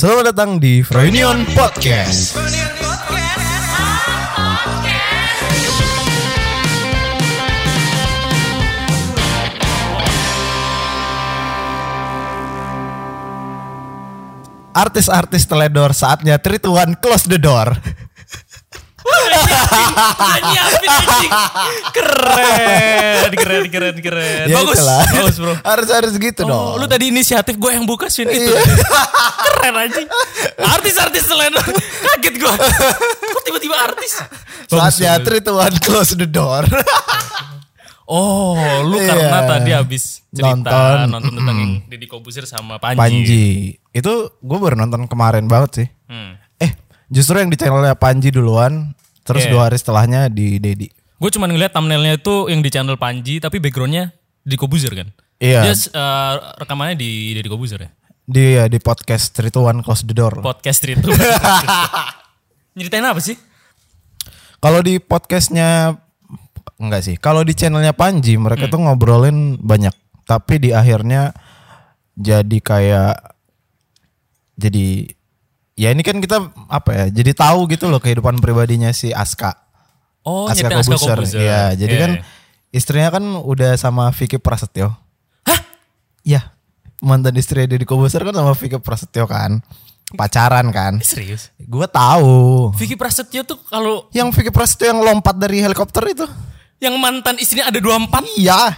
Selamat datang di Froynion Podcast. Artis-artis teledor saatnya Trituan close the door. Keren, keren, keren, keren. Ya bagus, itulah. bagus bro. Harus harus gitu Oh, dong. lu tadi inisiatif gue yang buka Swin itu. Iya. Keren anjing. Artis-artis selena. Kaget gue. Kok tiba-tiba artis? Saatnya Trituan close the door. Oh, lu Iya. karena tadi habis cerita Nonton. nonton, tentang yang Deddy Kobusier sama Panji. Panji. Itu gue baru nonton kemarin banget sih. Hmm. Eh, justru yang di channelnya Panji duluan, terus Iya. dua hari setelahnya di Dedi. Gue cuma ngeliat thumbnailnya itu yang di channel Panji, tapi backgroundnya Deddy Kobusier kan? Iya. Dia eh, rekamannya di Deddy Kobusier ya? Di ya, di podcast Trituan Close the Door. Podcast itu. Nyeritain apa sih? Kalau di podcastnya enggak sih. Kalau di channelnya Panji mereka Hmm. tuh ngobrolin banyak. Tapi di akhirnya jadi kayak jadi ya ini kan kita apa ya? Jadi tahu gitu loh kehidupan pribadinya si Aska. Oh, Aska Kobuser. Iya, jadi Iya, kan iya. istrinya kan udah sama Vicky Prasetyo. Hah? Iya. Mantan istri Deddy Kobuser kan sama Vicky Prasetyo kan. Pacaran kan. Eh, Serius? Gue tahu. Vicky Prasetyo tuh kalau Yang Vicky Prasetyo yang lompat dari helikopter itu. yang mantan istrinya ada 24. Iya.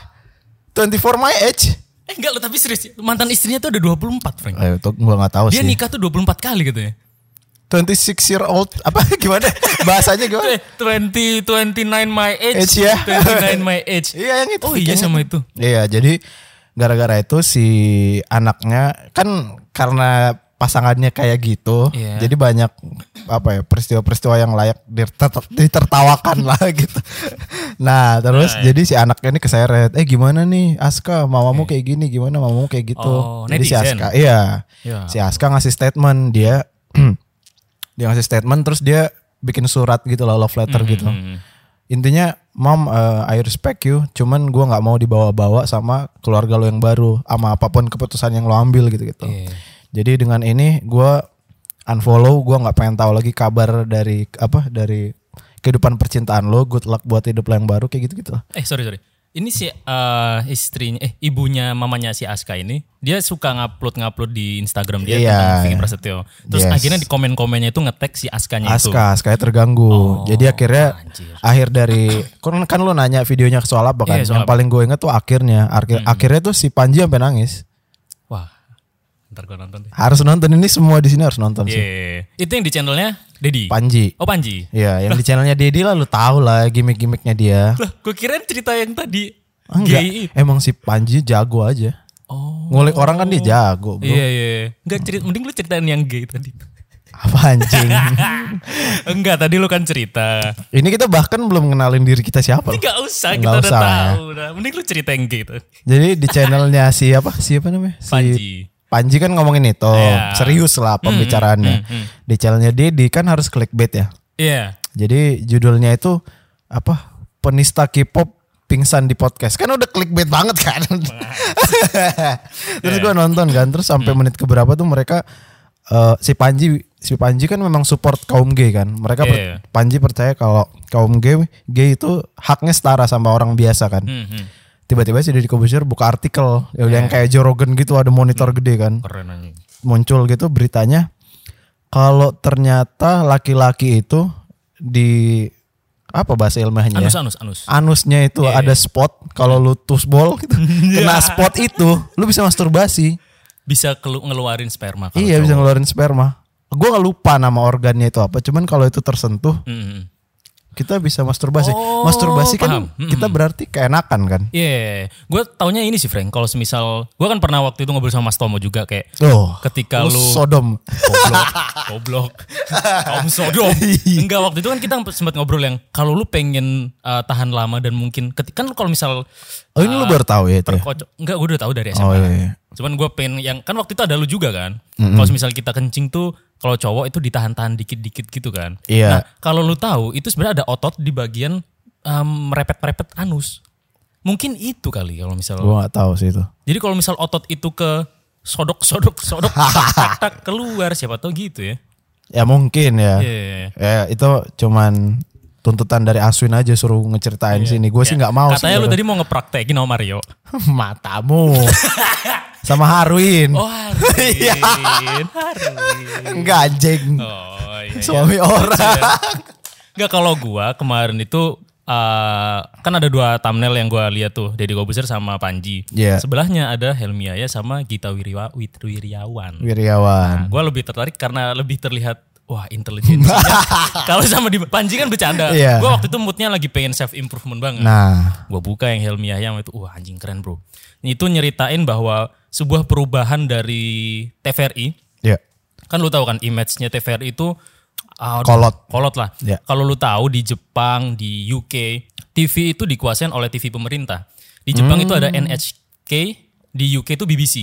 24 my age. Eh enggak loh tapi serius. Mantan istrinya tuh ada 24, Frank. Eh, itu gue gak tahu Dia sih. nikah tuh 24 kali gitu ya. 26 year old apa gimana? Bahasanya gimana? Eh, 20 29 my age. Age ya. 29 my age. Iya yang itu. Oh iya sama itu. Iya, jadi gara-gara itu si anaknya kan karena pasangannya kayak gitu, Iya. jadi banyak apa ya peristiwa-peristiwa yang layak diter- ditertawakan lah gitu. Nah terus Nah, jadi si anaknya ini keseret, eh gimana nih Aska, mamamu kayak gini, gimana mamamu kayak gitu. Oh, jadi si netizen. Aska, iya, Ya. si Aska ngasih statement dia, dia ngasih statement terus dia bikin surat gitu lah love letter gitu. Hmm. Intinya, mom, uh, I respect you, cuman gua nggak mau dibawa-bawa sama keluarga lo yang baru, sama apa pun keputusan yang lo ambil gitu-gitu. Iya. Jadi dengan ini gua unfollow, gua nggak pengen tahu lagi kabar dari apa dari kehidupan percintaan lo. Good luck buat hidup lo yang baru kayak gitu-gitu. Eh sorry sorry. Ini si eh, istrinya, eh ibunya mamanya si Aska ini, dia suka ngupload ngupload di Instagram dia Iya. tentang Vicky Prasetyo. Terus Yes. akhirnya di komen-komennya itu ngetek si Askanya itu. Aska, Aska terganggu. Oh, Jadi akhirnya anjir. akhir dari kan kan lo nanya videonya soal apa kan? Soal yang paling gue inget tuh akhirnya. Akhir, Akhirnya tuh si Panji sampai nangis. Ntar gue nonton deh. Harus nonton ini semua di sini harus nonton sih. itu yang di channelnya Dedi. Panji. oh Panji. Iya, yang di channelnya Dedi lah lu tahu lah gimmick-gimmicknya dia. Lah, gue kirain cerita yang tadi Enggak, emang si Panji jago aja. Oh. Ngulik orang kan dia jago, bro. Iya iya. iya. Enggak cerita, mending lu ceritain yang gay tadi. Apa anjing? Enggak, tadi lu kan cerita. Ini kita bahkan belum kenalin diri kita siapa. Enggak usah, Nggak kita udah usah, ya. tahu. Udah. Mending lu cerita yang tadi. Jadi di channelnya siapa? Siapa namanya? Si Panji. Panji kan ngomongin itu. Iya. Serius lah pembicaraannya. hmm, hmm. Di channelnya Dedi kan harus clickbait ya. Iya. Jadi judulnya itu apa? Penista K-pop pingsan di podcast. Kan udah clickbait banget kan. terus Iya. gua nonton kan. Terus sampai menit keberapa tuh mereka eh, si Panji si Panji kan memang support kaum gay kan. Mereka per- Iya. Panji percaya kalau kaum gay gay itu haknya setara sama orang biasa kan. Hmm, hmm. Tiba-tiba si Deddy Kobusier buka artikel ya udah yang Iya. kayak Joe Rogan gitu ada monitor gede kan. Keren anjing. Muncul gitu beritanya kalau ternyata laki-laki itu di apa bahasa ilmiahnya? ya? Anus anus anus. anusnya itu Iya, ada spot kalau lu tusbol gitu kena spot itu lu bisa masturbasi Bisa kelu- ngeluarin sperma iya cowok. bisa ngeluarin sperma gue lupa nama organnya itu apa cuman kalau itu tersentuh Hmm, hmm. Kita bisa masturbasi Oh, masturbasi kan paham. Kita berarti keenakan kan Iya, gue taunya ini sih Frank. Kalau semisal, gue kan pernah waktu itu ngobrol sama Mas Tomo juga kayak oh ketika lu lu sodom goblok, goblok, kaum sodom. Enggak waktu itu kan kita sempat ngobrol yang kalau lu pengen uh, tahan lama dan mungkin ketika kan kalau misal oh ini lu baru tahu ya itu ya? enggak gue udah tahu dari SMA. oh iya, iya. Cuman gue pengen yang kan waktu itu ada lu juga kan. Kalau misal kita kencing tuh kalau cowok itu ditahan-tahan dikit-dikit gitu kan. Iya. Nah, kalau lu tahu itu sebenarnya ada otot di bagian um, merepet-merepet anus. Mungkin itu kali kalau misal. gue nggak tahu sih itu Jadi kalau misal otot itu ke sodok sodok tak, tak, tak, keluar siapa tahu gitu ya. Ya mungkin ya. Iya. Ya itu cuman tuntutan dari Aswin aja suruh ngeceritain sini. Gue sih nggak mau Katanya lu sih. tadi mau ngepraktekin sama Mario. Matamu. Sama Harwin. Oh Harwin. Harwin. Enggak anjing. Oh iya. iya. Suami orang. Enggak kalau gua kemarin itu eh, kan ada dua thumbnail yang gua lihat tuh Deddy Kobuser sama Panji. Iya. Sebelahnya ada Helmi Yahya sama Gita Wiryawa, Wit- Wiryawan. Wiryawan. Nah, gua lebih tertarik karena lebih terlihat wah intelijensinya. kalau sama di Panji kan bercanda. Iya. Gua waktu itu moodnya lagi pengen self improvement banget. Nah, Gua buka yang Helmi Yahya itu wah anjing keren bro. Itu nyeritain bahwa sebuah perubahan dari TVRI ya. kan lu tahu kan image-nya TVRI itu ah, Kolot. kolot lah. Ya. Kalau lu tahu di Jepang, di UK, TV itu dikuasain oleh TV pemerintah. Di Jepang itu ada NHK, di UK itu BBC.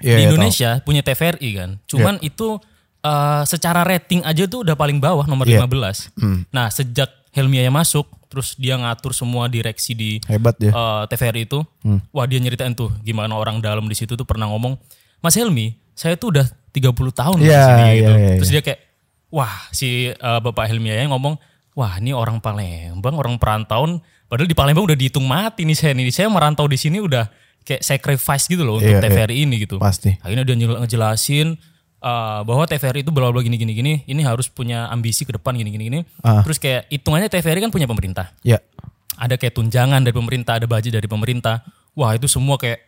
Iya, di iya, Indonesia punya TVRI kan. Cuman itu eh, secara rating aja tuh udah paling bawah nomor Iya. 15. Nah, sejak Helmi Yahya masuk, terus dia ngatur semua direksi di Hebat ya. eh, TVRI itu, wah dia nyeritain tuh gimana orang dalam di situ tuh pernah ngomong, Mas Helmi, saya tuh udah 30 tahun di Iya, sini iya, gitu. iya, Terus dia kayak, wah si eh, Bapak Helmi Yahya ngomong, wah ini orang Palembang, orang perantauan, padahal di Palembang udah dihitung mati nih saya nih, saya merantau di sini udah kayak sacrifice gitu loh untuk Iya, iya. TVRI ini gitu. Pasti. Akhirnya dia ngejelasin uh, bahwa TVRI itu bla bla gini gini gini, ini harus punya ambisi ke depan gini gini gini. Ah. Terus kayak hitungannya TVRI kan punya pemerintah Ya. ada kayak tunjangan dari pemerintah, ada budget dari pemerintah. Wah itu semua kayak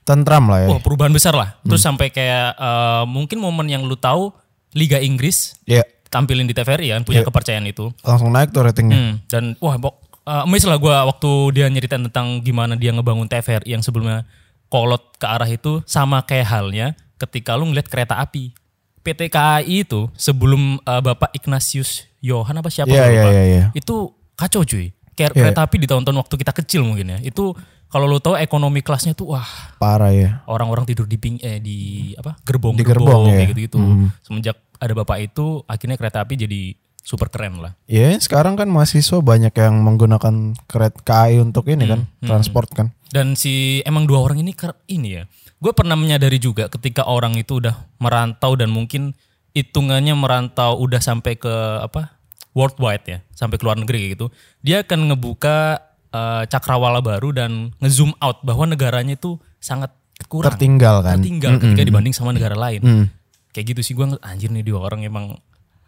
Tentram lah ya. wah perubahan besar lah. Terus sampai kayak eh, mungkin momen yang lu tahu Liga Inggris Ya. tampilin di TVRI kan punya kepercayaan itu. Langsung naik tuh ratingnya. Hmm, dan wah bok, uh, amazed lah gue waktu dia nyeritain tentang gimana dia ngebangun TVRI yang sebelumnya kolot ke arah itu sama kayak halnya ketika lu ngeliat kereta api. PT KAI itu sebelum uh, Bapak Ignatius Johan apa siapa iya, lupa. iya, iya. Itu kacau cuy. Kayak Iya. kereta api di tahun-tahun waktu kita kecil mungkin ya. Itu kalau lu tahu ekonomi kelasnya tuh wah Parah ya. orang-orang tidur di ping eh di apa gerbong Di gerbong, ya. kayak gitu-gitu. Semenjak ada bapak itu akhirnya kereta api jadi super keren lah. Ya sekarang kan mahasiswa banyak yang menggunakan kereta KAI untuk ini kan. Transport kan. Dan si emang dua orang ini ini ya. Gue pernah menyadari juga ketika orang itu udah merantau dan mungkin hitungannya merantau udah sampai ke apa worldwide ya, sampai ke luar negeri gitu. Dia akan ngebuka eh, cakrawala baru dan ngezoom out bahwa negaranya itu sangat kurang Tertinggal kan. tertinggal ketika dibanding sama negara lain. Kayak gitu sih gue anjir nih dua orang emang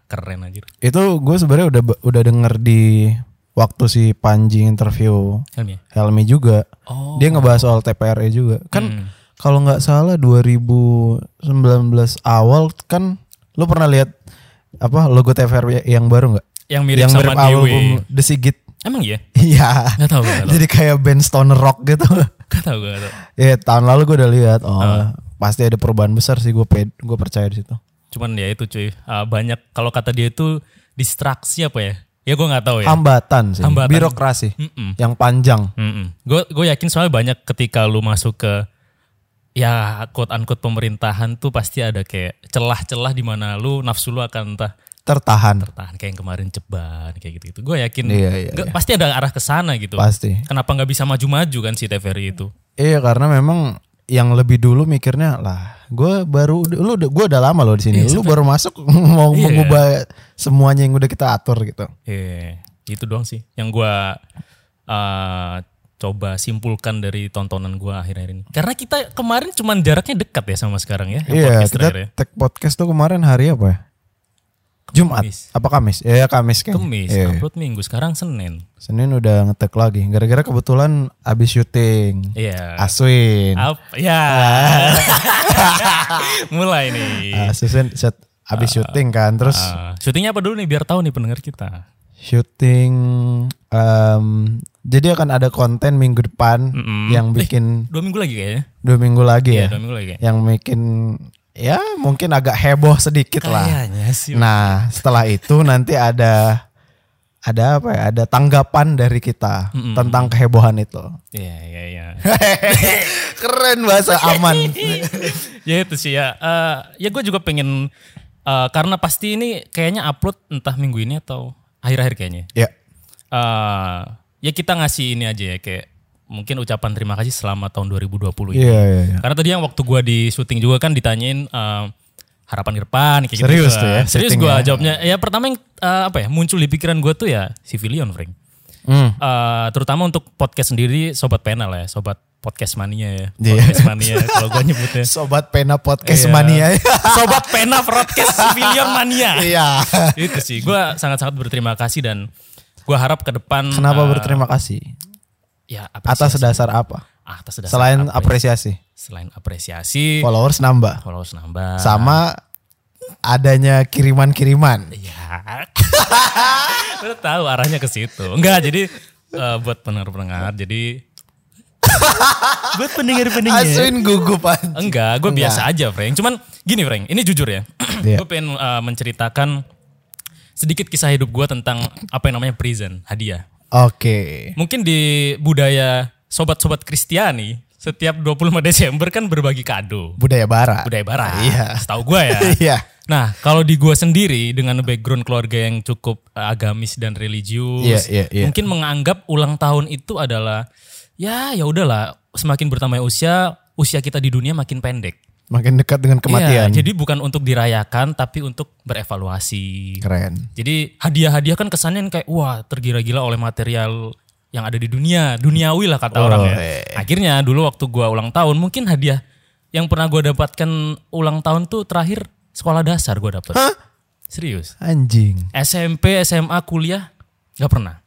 keren anjir. Itu gue sebenarnya udah udah denger di waktu si Panji interview Helmi ya? Helmi juga. Oh. Dia ngebahas soal TPRE juga. Kan kalau nggak salah 2019 awal kan lu pernah lihat apa logo TPRE yang baru nggak? Yang mirip yang sama mirip album The Sigit. Emang iya? Iya. Gak tau, gak tau. Jadi kayak band stoner rock gitu. Gak tau, gak tau. Ya tahun lalu gue udah lihat. Oh, Ah. pasti ada perubahan besar sih gue gue percaya di situ. Cuman ya itu cuy, ah, banyak kalau kata dia itu distraksi apa ya? Ya gue nggak tahu ya. Hambatan sih. Hambatan. Birokrasi Mm-mm. yang panjang. Gue gue yakin soalnya banyak ketika lu masuk ke ya quote unquote pemerintahan tuh pasti ada kayak celah-celah di mana lu nafsu lu akan entah Tertahan. tahan kayak yang kemarin ceban kayak gitu gitu. Gue yakin Iya, iya, nggak- pasti ada arah ke sana gitu. Pasti. Kenapa nggak bisa maju-maju kan si TVRI itu? Iya karena memang yang lebih dulu mikirnya lah gue baru lu gue udah lama loh di sini lu baru masuk mau Iya. mengubah semuanya yang udah kita atur gitu Iya, itu doang sih yang gua uh, coba simpulkan dari tontonan gua akhir-akhir ini. Karena kita kemarin cuman jaraknya dekat ya sama sekarang ya. iya podcast kita ya. tag podcast tuh kemarin hari apa ya Jumat Kamis. apa Kamis ya, ya Kamis kan Kemis, Iya. upload minggu, sekarang Senin. Senin udah ngetek lagi gara-gara kebetulan abis syuting Iya. Aswin Apa? Ya. Mulai nih. Aswin set abis syuting kan terus Ah, syutingnya apa dulu nih biar tahu nih pendengar kita. syuting em, jadi akan ada konten minggu depan Mm-mm. yang bikin Dua minggu lagi kayaknya. dua minggu lagi Iya, ya dua minggu lagi. kayaknya. yang bikin ya mungkin agak heboh sedikit lah. Kayaknya sih. Nah setelah itu nanti ada ada apa ya? Ada tanggapan dari kita tentang kehebohan itu. Iya, iya, iya. Keren bahasa aman. ya itu sih ya. Eh, ya gue juga pengen eh, karena pasti ini kayaknya upload entah minggu ini atau akhir-akhir kayaknya. ya Eh, ya kita ngasih ini aja ya kayak mungkin ucapan terima kasih selama tahun 2020 ini. Iya, iya, iya. Karena tadi yang waktu gua di syuting juga kan ditanyain eh, harapan ke depan kayak gitu. Serius tuh ya, Serius gua ya. jawabnya. Ya pertama yang eh, apa ya muncul di pikiran gua tuh ya civilian, Frank. Hmm. Eh, terutama untuk podcast sendiri sobat penal ya, sobat podcast mania ya. Iya. Podcast mania kalau gua nyebutnya. Sobat Pena Podcast Iya. Mania. Sobat pena podcast civilian mania. Iya. Itu sih, gua sangat-sangat berterima kasih dan gua harap ke depan Kenapa eh, berterima kasih? ya Atas apresiasi. dasar apa? atas dasar Selain apre- apresiasi. selain apresiasi, Followers nambah. followers nambah. Sama adanya kiriman-kiriman. Ya. Lu tahu arahnya ke situ. Enggak, jadi eh, buat pendengar-pendengar, jadi buat pendengar-pendengar. Aswin gugup aja. Enggak, gue biasa aja, Frank. Cuman gini, Frank. Ini jujur ya. Iya. gue pengen uh, menceritakan sedikit kisah hidup gue tentang apa yang namanya prison, hadiah. Oke. Mungkin di budaya sobat-sobat Kristiani, setiap 25 Desember kan berbagi kado. Budaya barat. Budaya barat. Iya. Setahu gue ya. Iya. Nah, kalau di gue sendiri dengan background keluarga yang cukup uh, agamis dan religius, Iya, iya, iya. mungkin menganggap ulang tahun itu adalah ya ya udahlah, semakin bertambah usia, usia kita di dunia makin pendek. Makin dekat dengan kematian. Iya, jadi bukan untuk dirayakan tapi untuk berevaluasi. Keren. Jadi hadiah-hadiah kan kesannya kayak wah tergila-gila oleh material yang ada di dunia, duniawi lah kata Oh, orang ya. iya. Akhirnya dulu waktu gua ulang tahun mungkin hadiah yang pernah gua dapatkan ulang tahun tuh terakhir sekolah dasar gua dapet. Hah? Serius. Anjing. SMP, SMA, kuliah nggak pernah.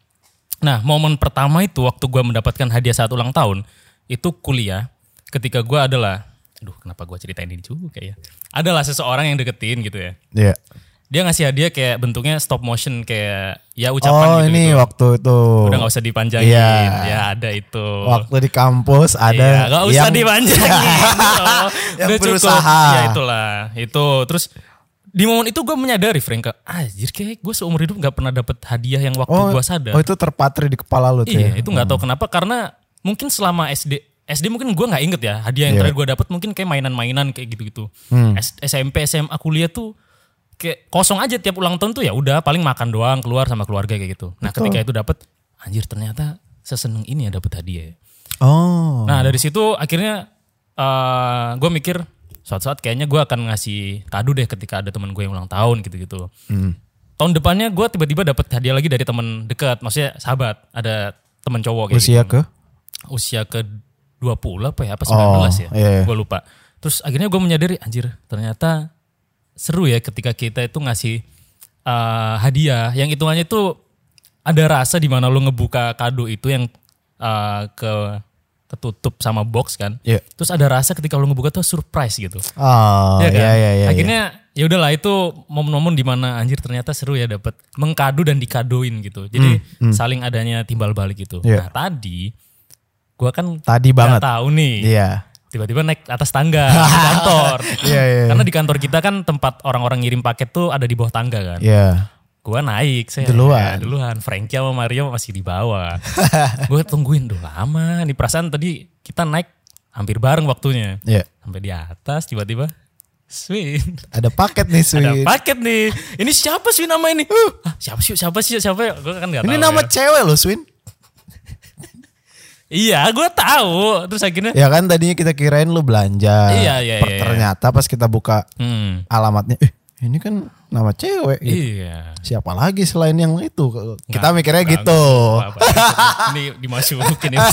Nah, momen pertama itu waktu gua mendapatkan hadiah saat ulang tahun itu kuliah ketika gua adalah aduh kenapa gua ceritain ini juga ya. Adalah seseorang yang deketin gitu ya. Iya. Dia ngasih hadiah kayak bentuknya stop motion kayak ya Oh ucapan gitu. ini waktu itu. Udah gak usah dipanjangin. Iya. Ya ada itu. Waktu di kampus Iya, ada gak usah yang- dipanjangin. Oh, Yang udah cukup. berusaha. Ya itulah. Itu terus di momen itu gue menyadari Frank, anjir kayak gue seumur hidup gak pernah dapet hadiah yang waktu Oh, gue sadar. oh itu terpatri di kepala lu tuh Iya, ya. itu nggak tahu kenapa karena mungkin selama SD SD mungkin gue nggak inget ya hadiah yang Iya. terakhir gue dapet mungkin kayak mainan-mainan kayak gitu-gitu. Hmm. SMP SMA kuliah tuh kayak kosong aja tiap ulang tahun tuh ya udah paling makan doang keluar sama keluarga kayak gitu. Nah ketika itu dapet anjir ternyata seseneng ini ya dapet hadiah. ya. Oh. Nah dari situ akhirnya eh gue mikir suatu saat kayaknya gue akan ngasih kado deh ketika ada teman gue yang ulang tahun gitu-gitu. Hmm. Tahun depannya gue tiba-tiba dapet hadiah lagi dari teman dekat, maksudnya sahabat, ada teman cowok kayak Usia gitu. ke? Usia ke 20 apa ya, apa 19 Oh, ya? iya, iya. Gue lupa. Terus akhirnya gue menyadari anjir ternyata seru ya ketika kita itu ngasih eh, hadiah yang hitungannya itu ada rasa di mana lo ngebuka kado itu yang eh, ke ketutup sama box kan. Iya. Terus ada rasa ketika lo ngebuka tuh surprise gitu. Oh, Iya kan? iya iya iya. Akhirnya ya udahlah itu momen-momen di mana anjir ternyata seru ya dapat mengkado dan dikadoin gitu. Jadi saling adanya timbal balik gitu. Iya. Nah, tadi gua kan Tadi banget. tahu nih. Iya. Tiba-tiba naik atas tangga di kantor. Iya iya. Karena di kantor kita kan tempat orang-orang ngirim paket tuh ada di bawah tangga kan. Iya. Gua naik saya Duluan. ya, duluan. Frankie sama Mario masih di bawah. gue tungguin dulu lama. Nih perasaan tadi kita naik hampir bareng waktunya. Iya. Sampai di atas tiba-tiba Swin. Ada paket nih Ada Sweet. paket nih. Ini siapa sih nama ini? Ah, siapa sih? Siapa sih? Siapa? Gue kan gak tahu. Ini nama ya. cewek loh Swin. Iya, gue tahu. Terus akhirnya Ya kan tadinya kita kirain lu belanja. Iya, iya, Per- iya. Ternyata pas kita buka hmm, alamatnya, eh ini kan nama cewek. gitu. iya. Siapa lagi selain yang itu? Kita mikirnya gitu. Apa, ini dimasukin ya.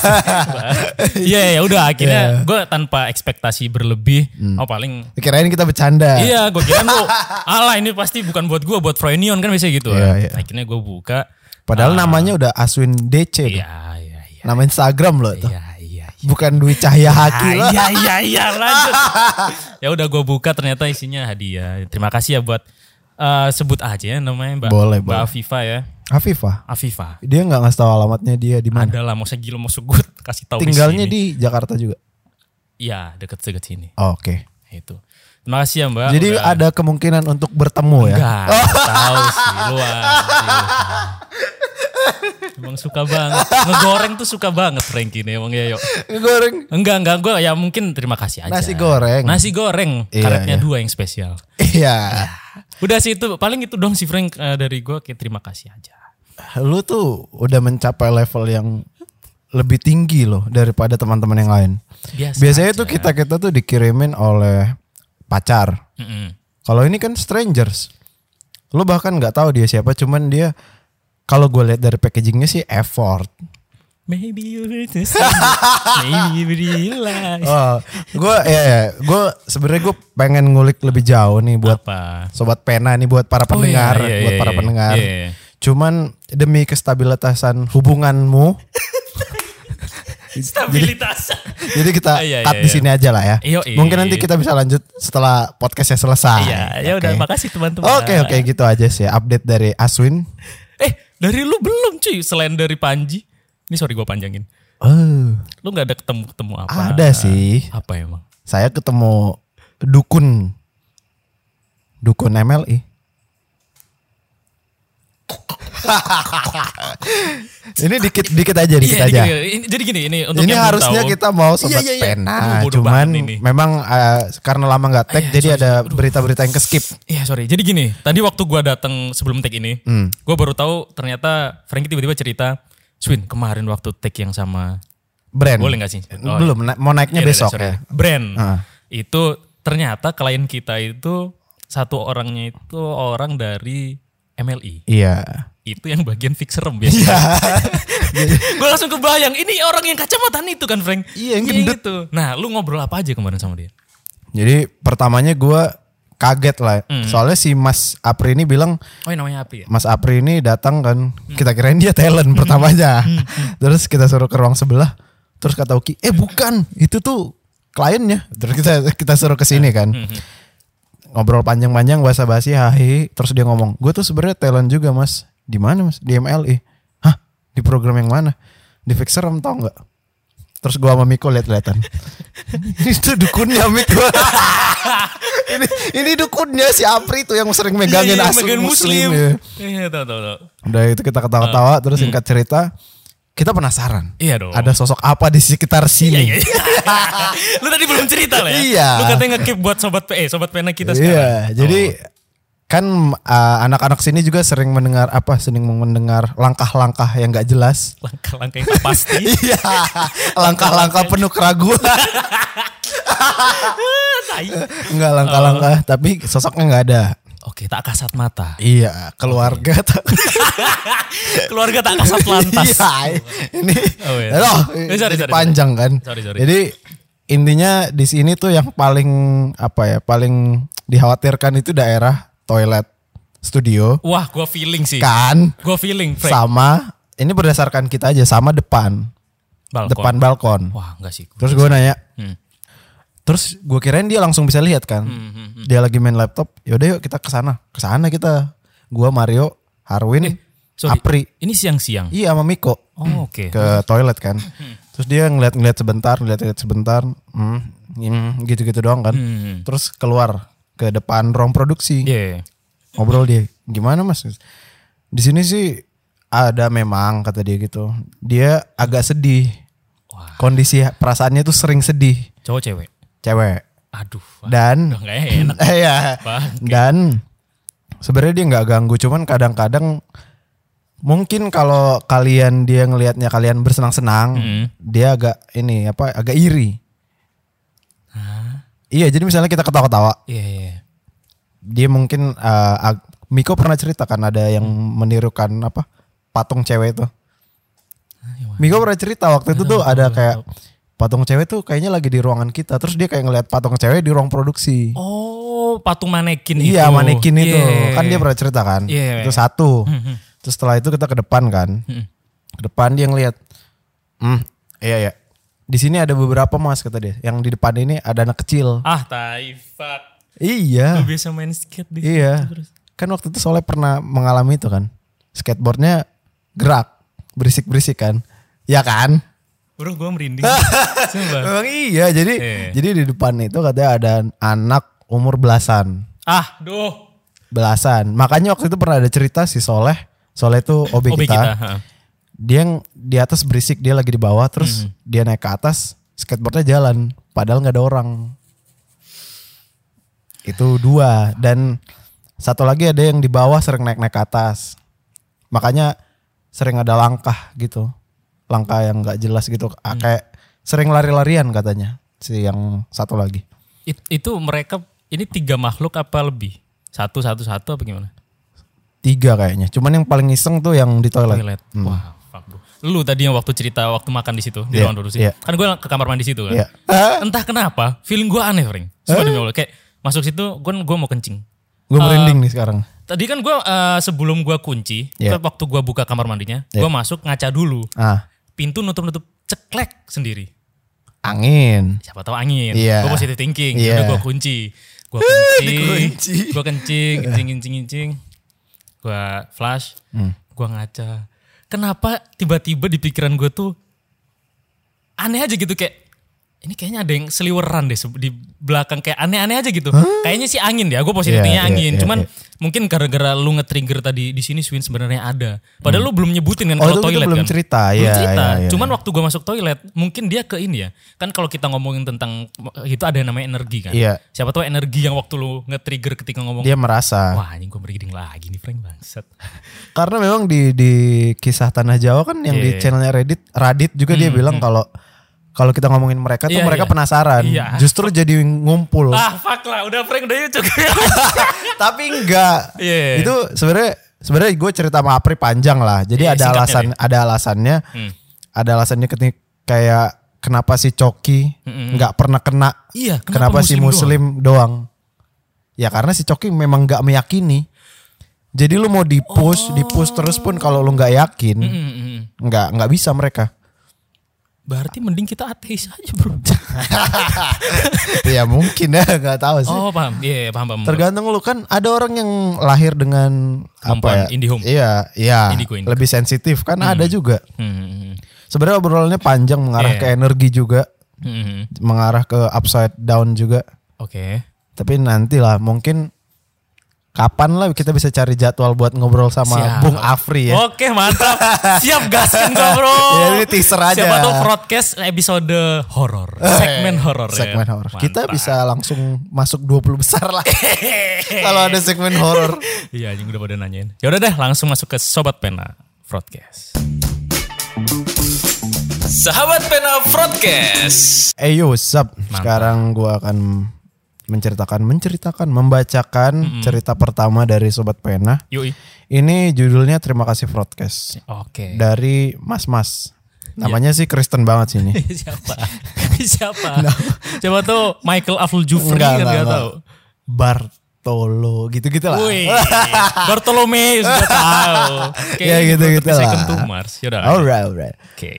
Iya, ya udah akhirnya gue tanpa ekspektasi berlebih, oh paling Kirain kita bercanda. Iya, gue kira lu, alah ini pasti bukan buat gue, buat Froenion kan biasanya gitu. Iya, kan. iya. Akhirnya gue buka. Padahal namanya udah Aswin DC. Iya, iya, iya. Nama Instagram loh tuh. Iya, iya, iya. Bukan Dwi Cahya Haki Ah, loh. iya iya iya lanjut. ya udah gue buka ternyata isinya hadiah. Terima kasih ya buat eh, sebut aja ya namanya Mbak Boleh, Mbak boleh. Afifa ya. Afifah. Afifa. Dia nggak ngasih tahu alamatnya dia di mana. Ada lah mau segilo mau sugut kasih tahu Tinggalnya di di Jakarta juga. Iya, deket-deket sini. Oke. Itu. Terima kasih ya Mbak. Jadi Udah- ada kemungkinan untuk bertemu ya. Enggak, tahu sih luar. Emang suka banget. Ngegoreng tuh suka banget Frankie nih emang ya yuk. Goreng. Enggak, enggak gue ya mungkin terima kasih aja. Nasi goreng. Nasi goreng, Iya, karetnya iya. dua yang spesial. Iya. Udah sih itu paling itu dong si Frank eh, dari gue kayak terima kasih aja. Lu tuh udah mencapai level yang lebih tinggi loh daripada teman-teman yang lain. Biasa. Biasanya tuh kita kita tuh dikirimin oleh pacar. Mm-mm. Kalau ini kan strangers. Lo bahkan nggak tahu dia siapa, cuman dia kalau gue lihat dari packagingnya sih effort. Maybe you maybe you realize. Oh, gue ya, ya gue sebenarnya gue pengen ngulik lebih jauh nih buat Apa? sobat pena nih buat para Oh, pendengar, iya, iya, buat iya, para iya. pendengar. Iya, iya. Cuman demi kestabilitasan hubunganmu, Stabilitas. jadi kita Iya, iya, cut di iya. sini aja lah ya. Iya, iya. Mungkin nanti kita bisa lanjut setelah podcastnya selesai. Iya, ya udah Oke. makasih teman-teman. Oke oke gitu aja sih update dari Aswin. Eh, dari lu belum cuy, selain dari Panji. Ini sorry gue panjangin. Oh, Lu nggak ada ketemu-ketemu apa? ada sih. Apa emang? Saya ketemu dukun dukun MLI. ini dikit dikit aja dikit Iya, aja. dikit- ini- jadi gini, ini untuk Ini harusnya tahu. kita mau sobat Iya, iya, iya. pena, Aduh, cuman ini. memang eh, karena lama nggak tag, iya, jadi sorry, ada berita-berita yang keskip. Iya sorry. Jadi gini, tadi waktu gua datang sebelum take ini, Hmm. gua baru tahu ternyata Frankie tiba-tiba cerita, Swin kemarin waktu take yang sama, Brand. boleh nggak sih? Oh, Belum, na- mau naiknya Iya, besok sorry. ya. Brand. Ah. Itu ternyata klien kita itu satu orangnya itu orang dari MLI. Iya. Itu yang bagian fix rem biasanya. gue langsung kebayang, ini orang yang kacamataan itu kan Frank? Iya, yang gendut. Itu. Nah, lu ngobrol apa aja kemarin sama dia? Jadi pertamanya gue kaget lah, Hmm. soalnya si Mas Apri ini bilang Oh, namanya Api ya? Mas Apri ini datang kan, kita kirain dia talent pertamanya. Terus kita suruh ke ruang sebelah, terus kata Uki, eh bukan, itu tuh kliennya. Terus kita kita suruh ke sini kan. Ngobrol panjang-panjang bahasa basi hahi, terus dia ngomong, gue tuh sebenarnya talent juga mas. Di mana mas? Di MLI. Hah? Di program yang mana? Di Fixer em tau nggak? Terus gua sama Miko lihat-lihatan. ini tuh dukunnya Miko. ini ini dukunnya si Apri tuh yang sering megangin Iya, iya, asli muslim. muslim. ya. Iya, tahu tahu tahu. Udah itu kita ketawa-tawa terus singkat cerita kita penasaran. Iya dong. Ada sosok apa di sekitar sini? Iya, iya. lu tadi belum cerita lah ya. Iya. Lu katanya nge-keep buat sobat eh sobat pena kita Iya, sekarang. jadi Oh. kan uh, anak-anak sini juga sering mendengar apa? Sering mendengar langkah-langkah yang gak jelas. langkah-langkah yang tak pasti. Iya, langkah-langkah penuh keraguan. Enggak langkah-langkah, tapi sosoknya nggak ada. Oke, tak kasat mata. Iya, keluarga tak. Keluarga tak kasat lantas. Iya, ini Oh, iya. Aduh, Eh, sorry, sorry, panjang kan. Sorry, sorry. Jadi intinya di sini tuh yang paling apa ya, paling dikhawatirkan itu daerah toilet studio Wah, gua feeling sih. kan Gua feeling, Frank. sama ini berdasarkan kita aja sama depan Balkon. depan balkon. Wah, enggak sih. Terus gue nanya, Hmm. Terus gue kirain dia langsung bisa lihat kan. Hmm, hmm, hmm. Dia lagi main laptop, yaudah yuk kita ke sana. Ke sana kita. Gua Mario, Harwin, Eh, Sorry. Apri. Ini siang-siang. Iya sama Miko. Oh, oke. ke toilet kan. Terus dia ngeliat-ngeliat sebentar, ngeliat-ngeliat sebentar, hmm, hmm, gitu-gitu doang kan. Hmm. Terus keluar ke depan ruang produksi, Iya. ngobrol dia, gimana mas? Di sini sih ada memang kata dia gitu. Dia agak sedih. Wah, Kondisi perasaannya tuh sering sedih, cowok cewek. Cewek. Aduh. Dan Udah enak. Iya. Dan sebenarnya dia nggak ganggu, cuman kadang-kadang mungkin kalau kalian dia ngelihatnya kalian bersenang-senang, Hmm. dia agak ini apa agak iri. Iya, jadi misalnya kita ketawa-ketawa, Iya, iya. dia mungkin ag- Miko pernah cerita kan ada yang menirukan apa patung cewek itu. Miko pernah cerita waktu itu tuh ada kayak patung cewek tuh kayaknya lagi di ruangan kita, terus dia kayak ngelihat patung cewek di ruang produksi. Oh, patung manekin itu. Iya manekin itu Iya. kan dia pernah cerita kan Iya. itu satu Hmm, terus setelah itu kita ke depan kan Hmm. ke depan dia ngeliat hmm iya ya di sini ada beberapa mas kata dia yang di depan ini ada anak kecil Ah, tai fuck. iya Lu biasa main skate di iya terus. kan waktu itu soalnya pernah mengalami itu kan skateboardnya gerak berisik berisik kan ya kan Bro, gua merinding. Memang iya jadi Iya. jadi di depan itu katanya ada anak umur belasan Ah, duh. belasan. Makanya waktu itu pernah ada cerita si Soleh, Soleh itu OB, OB kita. kita, ha. Dia yang di atas berisik, dia lagi di bawah, terus dia naik ke atas, skateboardnya jalan, padahal nggak ada orang. Itu dua dan satu lagi ada yang di bawah sering naik-naik ke atas. Makanya sering ada langkah gitu. Langkah yang nggak jelas gitu. Ah, Kayak sering lari-larian katanya si yang satu lagi. It- itu mereka ini tiga makhluk apa lebih? Satu satu satu apa gimana? Tiga kayaknya. Cuman yang paling iseng tuh yang di toilet. Toilet. Wah, fuck bro. Lu tadi yang waktu cerita waktu makan di situ di Iya, ruang iya. Kan gue ke kamar mandi situ kan. Iya. Entah kenapa, feeling gue aneh, demi Allah. Kayak masuk situ, gue gue mau kencing. Gue merinding nih sekarang. Tadi kan gue eh, sebelum gue kunci, Iya. waktu gue buka kamar mandinya, Iya. gue masuk ngaca dulu. Ah, Pintu nutup-nutup ceklek sendiri. angin. Siapa tahu angin. Iya. Gue positive thinking. Iya. Udah gue kunci. Gue kencing. Dikunci. gue kencing, kencing, kencing, kencing. Gue flash. Hmm. Gue ngaca. Kenapa tiba-tiba di pikiran gue tuh aneh aja gitu kayak ini kayaknya ada yang seliweran deh di belakang kayak aneh-aneh aja gitu. Kayaknya sih angin ya, gue positifnya Iya, iya, angin. iya, Cuman iya. mungkin gara-gara lu nge-trigger tadi di sini Swin sebenarnya ada. Padahal lu belum nyebutin kan Oh, kalau toilet belum kan. cerita, Belum iya, cerita. iya, iya. Cuman waktu gue masuk toilet, mungkin dia ke ini ya. Kan kalau kita ngomongin tentang itu ada yang namanya energi kan. Iya. Siapa tahu energi yang waktu lu nge-trigger ketika ngomong Dia merasa. Wah anjing gue merinding lagi nih Frank bangsat. Karena memang di di kisah tanah Jawa kan yang di Iya. channelnya Reddit, Radit juga dia bilang kalau kalau kita ngomongin mereka tuh Iya, mereka iya. penasaran. Iya. Justru jadi ngumpul. ah fuck lah udah Frank udah yuk. Tapi enggak. Iya. Itu sebenarnya sebenarnya gue cerita sama Apri panjang lah. Jadi Iya, ada singkatnya alasan ada alasannya. Hmm. Ada alasannya ketika kayak kenapa si Coki nggak pernah kena. Iya, Kenapa, kenapa si Muslim Muslim doang? Ya karena si Coki memang nggak meyakini. Jadi lu mau di-push, di-push terus pun kalau lu nggak yakin, Hmm, hmm, hmm. nggak nggak bisa mereka. Berarti mending kita ateis aja bro. ya mungkin ya nggak tahu sih. oh paham, iya paham paham. Tergantung lu kan ada orang yang lahir dengan Kemampuan apa ya? IndiHome. Iya, iya. Indigo, indigo. Lebih sensitif kan ada juga. Hmm, hmm, hmm. Sebenarnya obrolannya panjang mengarah Iya. ke energi juga, Hmm, hmm, hmm. mengarah ke upside down juga. Oke. Tapi nantilah mungkin kapan lah kita bisa cari jadwal buat ngobrol sama Siap. Bung Afri ya. Oke mantap. Siap gaskan gua bro. Ya, ini teaser aja. Siapa tahu broadcast episode horor. Segmen horor ya. segmen horor. Kita bisa langsung masuk 20 besar lah. Kalau ada segmen horor. Iya anjing udah pada nanyain. Ya udah deh langsung masuk ke Sobat Pena Broadcast. Sahabat Pena Broadcast. Eh yo, sup. Sekarang gua akan menceritakan, menceritakan, membacakan cerita pertama dari Sobat Pena. Yui. Ini judulnya Terima kasih Broadcast Oke. dari Mas Mas. Namanya sih Kristen banget sih ini. Siapa? Siapa? Siapa tuh Michael Abdul Jufri Enggak, kan enggak, gak enggak. tahu. Bartolo gitu-gitu lah. Wih, Bartolomeus gue tahu. Oke, Ya, gitu-gitu lah. Second to Mars. Yaudah. Alright, alright. Oke.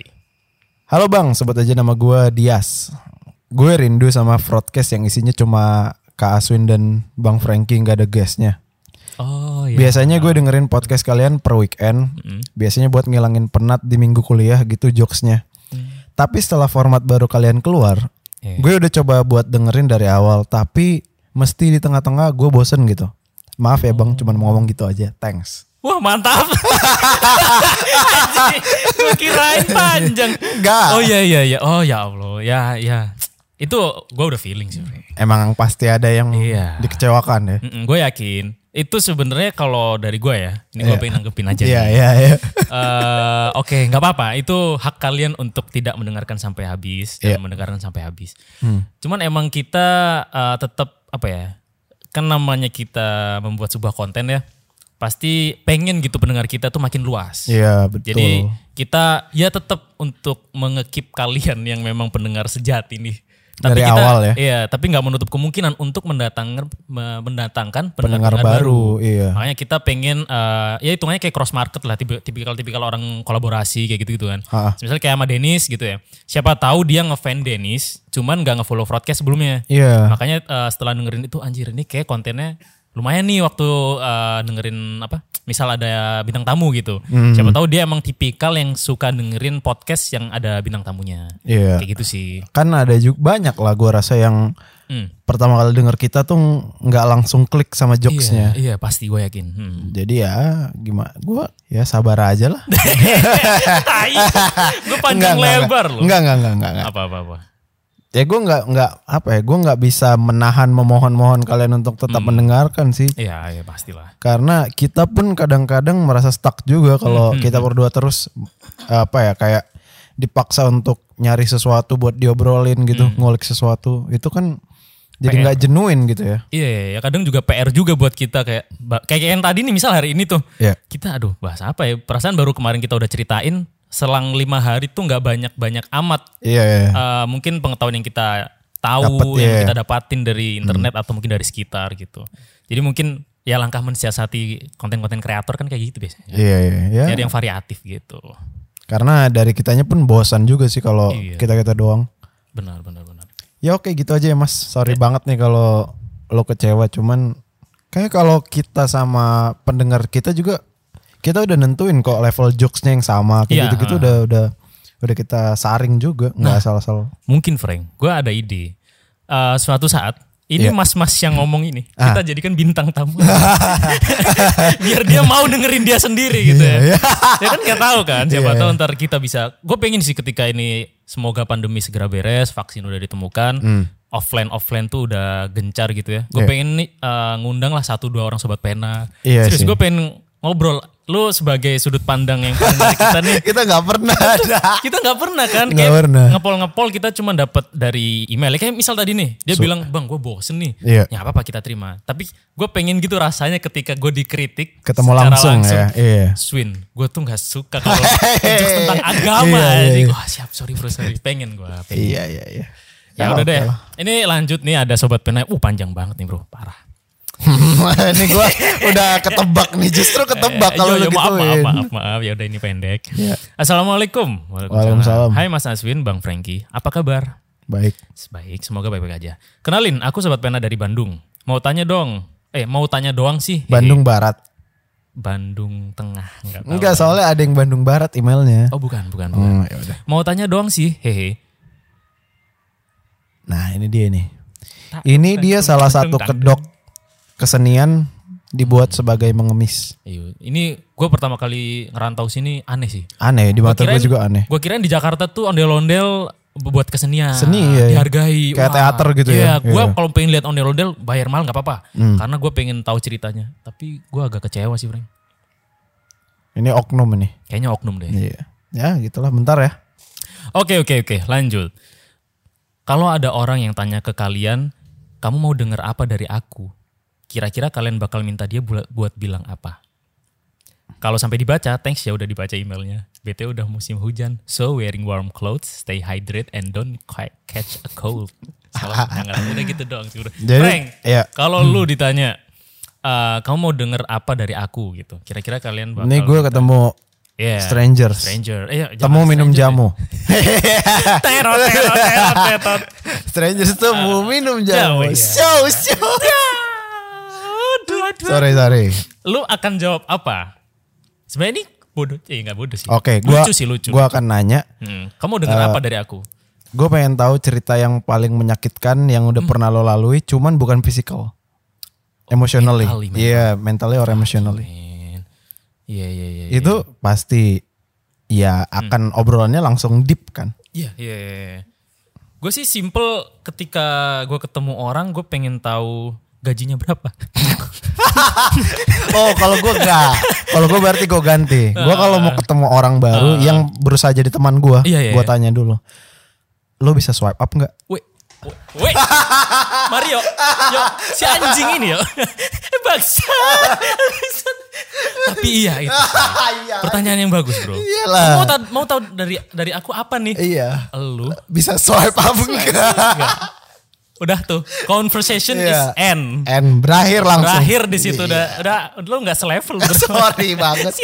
Halo Bang, sebut aja nama gue Dias. Gue rindu sama broadcast yang isinya cuma Kak Aswin dan Bang Frankie nggak ada guestnya. Oh iya. Biasanya gue dengerin podcast kalian per weekend. Biasanya buat ngilangin penat di minggu kuliah gitu jokesnya. Tapi setelah format baru kalian keluar, Iya. gue udah coba buat dengerin dari awal. Tapi mesti di tengah-tengah gue bosen gitu. Maaf ya bang, cuman mau ngomong gitu aja. Thanks. Wah mantap. gue kirain panjang. Enggak. Oh iya iya iya. Oh ya Allah. Ya ya. Itu gue udah feeling sih. Fre. Emang pasti ada yang Iya. dikecewakan ya. gue yakin. Itu sebenarnya kalau dari gue ya. Ini gue pengen nanggepin aja. Iya, iya, iya. Eh, Oke, nggak apa-apa. Itu hak kalian untuk tidak mendengarkan sampai habis dan Iya. mendengarkan sampai habis. Hmm. Cuman emang kita eh, tetap apa ya? Kan namanya kita membuat sebuah konten ya. Pasti pengen gitu pendengar kita tuh makin luas. Iya, betul. Jadi kita ya tetap untuk mengekip kalian yang memang pendengar sejati nih. Dari kita, awal ya. Iya, tapi nggak menutup kemungkinan untuk mendatang me- mendatangkan Pendengar pendengar-pendengar baru, iya. Makanya kita pengen eh, ya hitungannya kayak cross market lah, tipi- tipikal-tipikal orang kolaborasi kayak gitu-gitu kan. Ha. Misalnya kayak sama Dennis gitu ya. Siapa tahu dia ngefan Dennis, cuman nggak ngefollow broadcast sebelumnya. Iya. Makanya eh, setelah dengerin itu anjir ini kayak kontennya lumayan nih waktu eh, dengerin apa? Misal ada bintang tamu gitu. Hmm. Siapa tahu dia emang tipikal yang suka dengerin podcast yang ada bintang tamunya. Iya. Kayak gitu sih. Kan ada juga banyak lah gue rasa yang Hmm. pertama kali denger kita tuh nggak langsung klik sama jokesnya. Iya, iya pasti gue yakin. Hmm. Jadi ya gimana? Gue ya sabar aja lah. Gue panjang Enggak, enggak, lebar loh. Enggak, enggak, enggak, enggak, enggak. Apa apa apa. Ya gue nggak nggak apa ya? Gue nggak bisa menahan memohon-mohon kalian untuk tetap Hmm. mendengarkan sih. Iya, iya pastilah. Karena kita pun kadang-kadang merasa stuck juga kalau kita berdua terus apa ya kayak dipaksa untuk nyari sesuatu buat diobrolin gitu, Hmm. ngulik sesuatu, itu kan jadi nggak jenuin gitu ya. Iya, iya, ya kadang juga PR juga buat kita kayak kayak yang tadi nih misal hari ini tuh Iya. kita aduh bahas apa ya perasaan baru kemarin kita udah ceritain selang lima hari tuh nggak banyak banyak amat Iya, iya. Eh, mungkin pengetahuan yang kita tahu Dapet, yang iya. kita dapatin dari internet atau mungkin dari sekitar gitu jadi mungkin ya langkah mensiasati konten-konten kreator kan kayak gitu biasanya Iya, iya, iya. nyari yang variatif gitu Karena dari kitanya pun bosan juga sih kalau Iya. kita-kita doang. benar benar benar Ya oke gitu aja ya Mas. Sorry banget nih kalau lo kecewa cuman kayak kalau kita sama pendengar kita juga kita udah nentuin kok level jokesnya yang sama kayak Iya, gitu-gitu ha. udah udah udah kita saring juga nggak asal-asal. mungkin Frank gue ada ide Eh, suatu saat ini Iya. mas-mas yang ngomong ini Ah. kita jadikan bintang tamu biar dia mau dengerin dia sendiri gitu ya Iya, ya kan nggak tahu kan siapa Iya. tahu ntar kita bisa gue pengen sih ketika ini semoga pandemi segera beres vaksin udah ditemukan offline offline tuh udah gencar gitu ya gue. Iya. pengen nih eh, ngundang lah satu dua orang sobat pena Iya Serius gue pengen ngobrol lu sebagai sudut pandang yang paling dari kita nih kita nggak pernah ada. kita nggak pernah kan Nggak pernah. ngepol-ngepol kita cuma dapat dari email kayak misal tadi nih dia bilang bang gue bosen nih Iya. ya apa apa kita terima tapi gue pengen gitu rasanya ketika gue dikritik Ketemu secara langsung ya, iya. Swin gue tuh nggak suka kalau tentang agama Iya, iya, jadi iya. wah siap sorry bro sorry pengen gue pengen. Iya iya iya. ya udah oke deh lah. ini lanjut nih ada sobat pena uh panjang banget nih bro parah ini gua udah ketebak nih justru ketebak Eh, kalau lu maaf, maaf, maaf, maaf, ya udah ini pendek. Iya. Assalamualaikum. Waalaikumsalam. Hai Mas Aswin, Bang Franky. Apa kabar? Baik. Baik, semoga baik-baik aja. Kenalin, aku sobat pena dari Bandung. Mau tanya dong. Eh, mau tanya doang sih. Bandung Barat. Bandung Tengah. Enggak tahu. Enggak soalnya ada yang Bandung Barat emailnya. Oh, bukan, bukan, bukan. Hmm, ya udah. Mau tanya doang sih. Hehe. Nah ini dia nih. Ini dia salah satu kedok kesenian dibuat sebagai mengemis. Iya, ini gue pertama kali ngerantau sini aneh sih. Aneh di mata gue juga aneh. Gue kirain di Jakarta tuh ondel-ondel buat kesenian. Seni, iya, iya. Dihargai. Kayak teater gitu ya. Iya, gue Iya. Hmm. kalau pengen lihat ondel-ondel bayar mahal nggak apa-apa. Karena gue pengen tahu ceritanya. Tapi gue agak kecewa sih, Frank. Ini oknum nih. Kayaknya oknum deh. Iya. Ya gitulah bentar ya. Oke, oke, oke. Lanjut. Kalau ada orang yang tanya ke kalian, kamu mau dengar apa dari aku? Kira-kira kalian bakal minta dia buat, buat bilang apa? Kalau sampai dibaca, thanks ya udah dibaca emailnya. BT udah musim hujan, so wearing warm clothes, stay hydrated and don't quite catch a cold. Salah, jangan udah gitu udah. Jadi, Frank, iya. kalau lu ditanya, eh, kamu mau denger apa dari aku gitu? Kira-kira kalian bakal Ini gue ketemu Yeah, strangers. stranger. Eh, Temu minum stranger jamu. deh. Terot, terot, terot, terot. strangers temu minum jamu. jamu, iya. Show, show. Aduh, aduh. Sorry, sorry. Lu akan jawab apa? Sebenarnya ini bodoh, eh nggak bodoh sih. Oke, gua lucu sih lucu. gua akan nanya. Hmm. Kamu dengar Eh, apa dari aku? Gue pengen tahu cerita yang paling menyakitkan yang Hmm. udah pernah lo lalui, cuman bukan fisikal. Emotionally. mentally, mentally. Iya, mentally or emotionally. Men. Iya iya iya. Itu pasti ya Hmm. akan obrolannya langsung deep kan. Iya iya. iya. Gue sih simple ketika gue ketemu orang, gue pengen tahu gajinya berapa. Oh, kalau gue enggak. Kalau gue berarti gue ganti. Gue kalau mau ketemu orang baru yang berusaha jadi teman gue. Iya, iya, gue iya. tanya dulu. Lo bisa swipe up nggak? Weh, weh, Mario, yo, si anjing ini yo, bangsa. Tapi iya itu. Pertanyaan yang bagus bro. Iyalah. Mau tahu mau tahu dari dari aku apa nih? Iya. Lu Bisa swipe up enggak? enggak. Udah tuh conversation is Iya. end. And berakhir langsung. Berakhir di situ udah udah lu nggak selevel. Sorry banget. si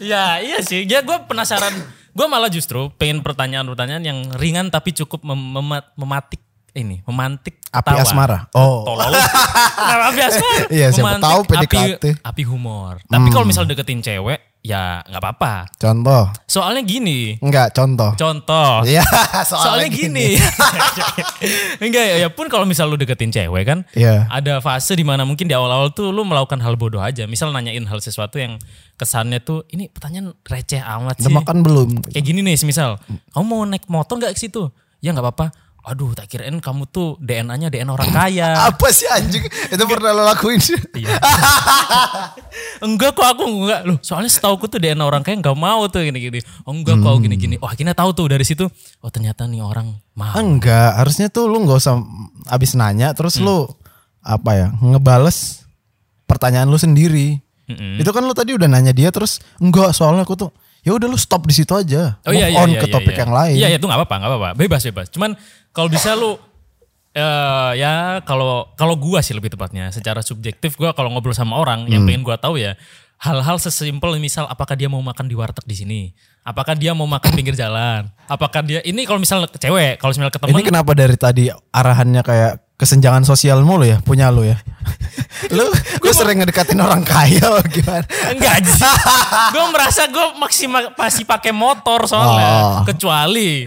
ya iya sih. Ya gue penasaran. Gue malah justru pengen pertanyaan-pertanyaan yang ringan tapi cukup mem- mema- mematik ini, memantik Api tawa. asmara. Oh. Tolol. Api asmara? Iya, siapa Memantik tahu api, PDKT. api humor. Tapi kalau misal deketin cewek, ya nggak apa-apa. Contoh. Soalnya gini, Enggak, contoh. contoh. Iya, Soalnya, gini. Enggak ya, ya pun kalau misal lu deketin cewek kan, Iya. ada fase di mana mungkin di awal-awal tuh lu melakukan hal bodoh aja. Misal nanyain hal sesuatu yang kesannya tuh ini pertanyaan receh amat Udah sih. makan belum? Kayak gini nih, misal kamu mau naik motor nggak ke situ? Ya nggak apa-apa. Aduh tak kirain kamu tuh DNA-nya DNA orang kaya. Apa sih anjing? Itu pernah lo lakuin sih? Iya. enggak kok aku enggak loh. Soalnya setahu tuh DNA orang kaya nggak mau tuh gini-gini. Oh enggak kok gini-gini. Oh akhirnya tahu tuh dari situ. Oh ternyata nih orang mau. Enggak, harusnya tuh lu nggak usah abis nanya terus lu apa ya ngebales pertanyaan lu sendiri. Mm-mm. Itu kan lu tadi udah nanya dia terus enggak soalnya aku tuh ya udah lu stop di situ aja. Oh iya Move iya on iya, ke iya, topik iya. yang lain. Iya itu nggak apa-apa nggak apa-apa bebas bebas. Cuman kalau bisa lu eh ya kalau kalau gua sih lebih tepatnya secara subjektif gua kalau ngobrol sama orang yang Hmm. pengen gua tahu ya hal-hal sesimpel misal apakah dia mau makan di warteg di sini apakah dia mau makan pinggir jalan apakah dia ini kalau misal ke cewek kalau misal ke Ini kenapa dari tadi arahannya kayak kesenjangan sosial mulu ya punya lu ya? lu lu sering ngedekatin orang kaya gimana? Enggak sih. gue merasa gue maksimal masih pakai motor soalnya. Oh. Kecuali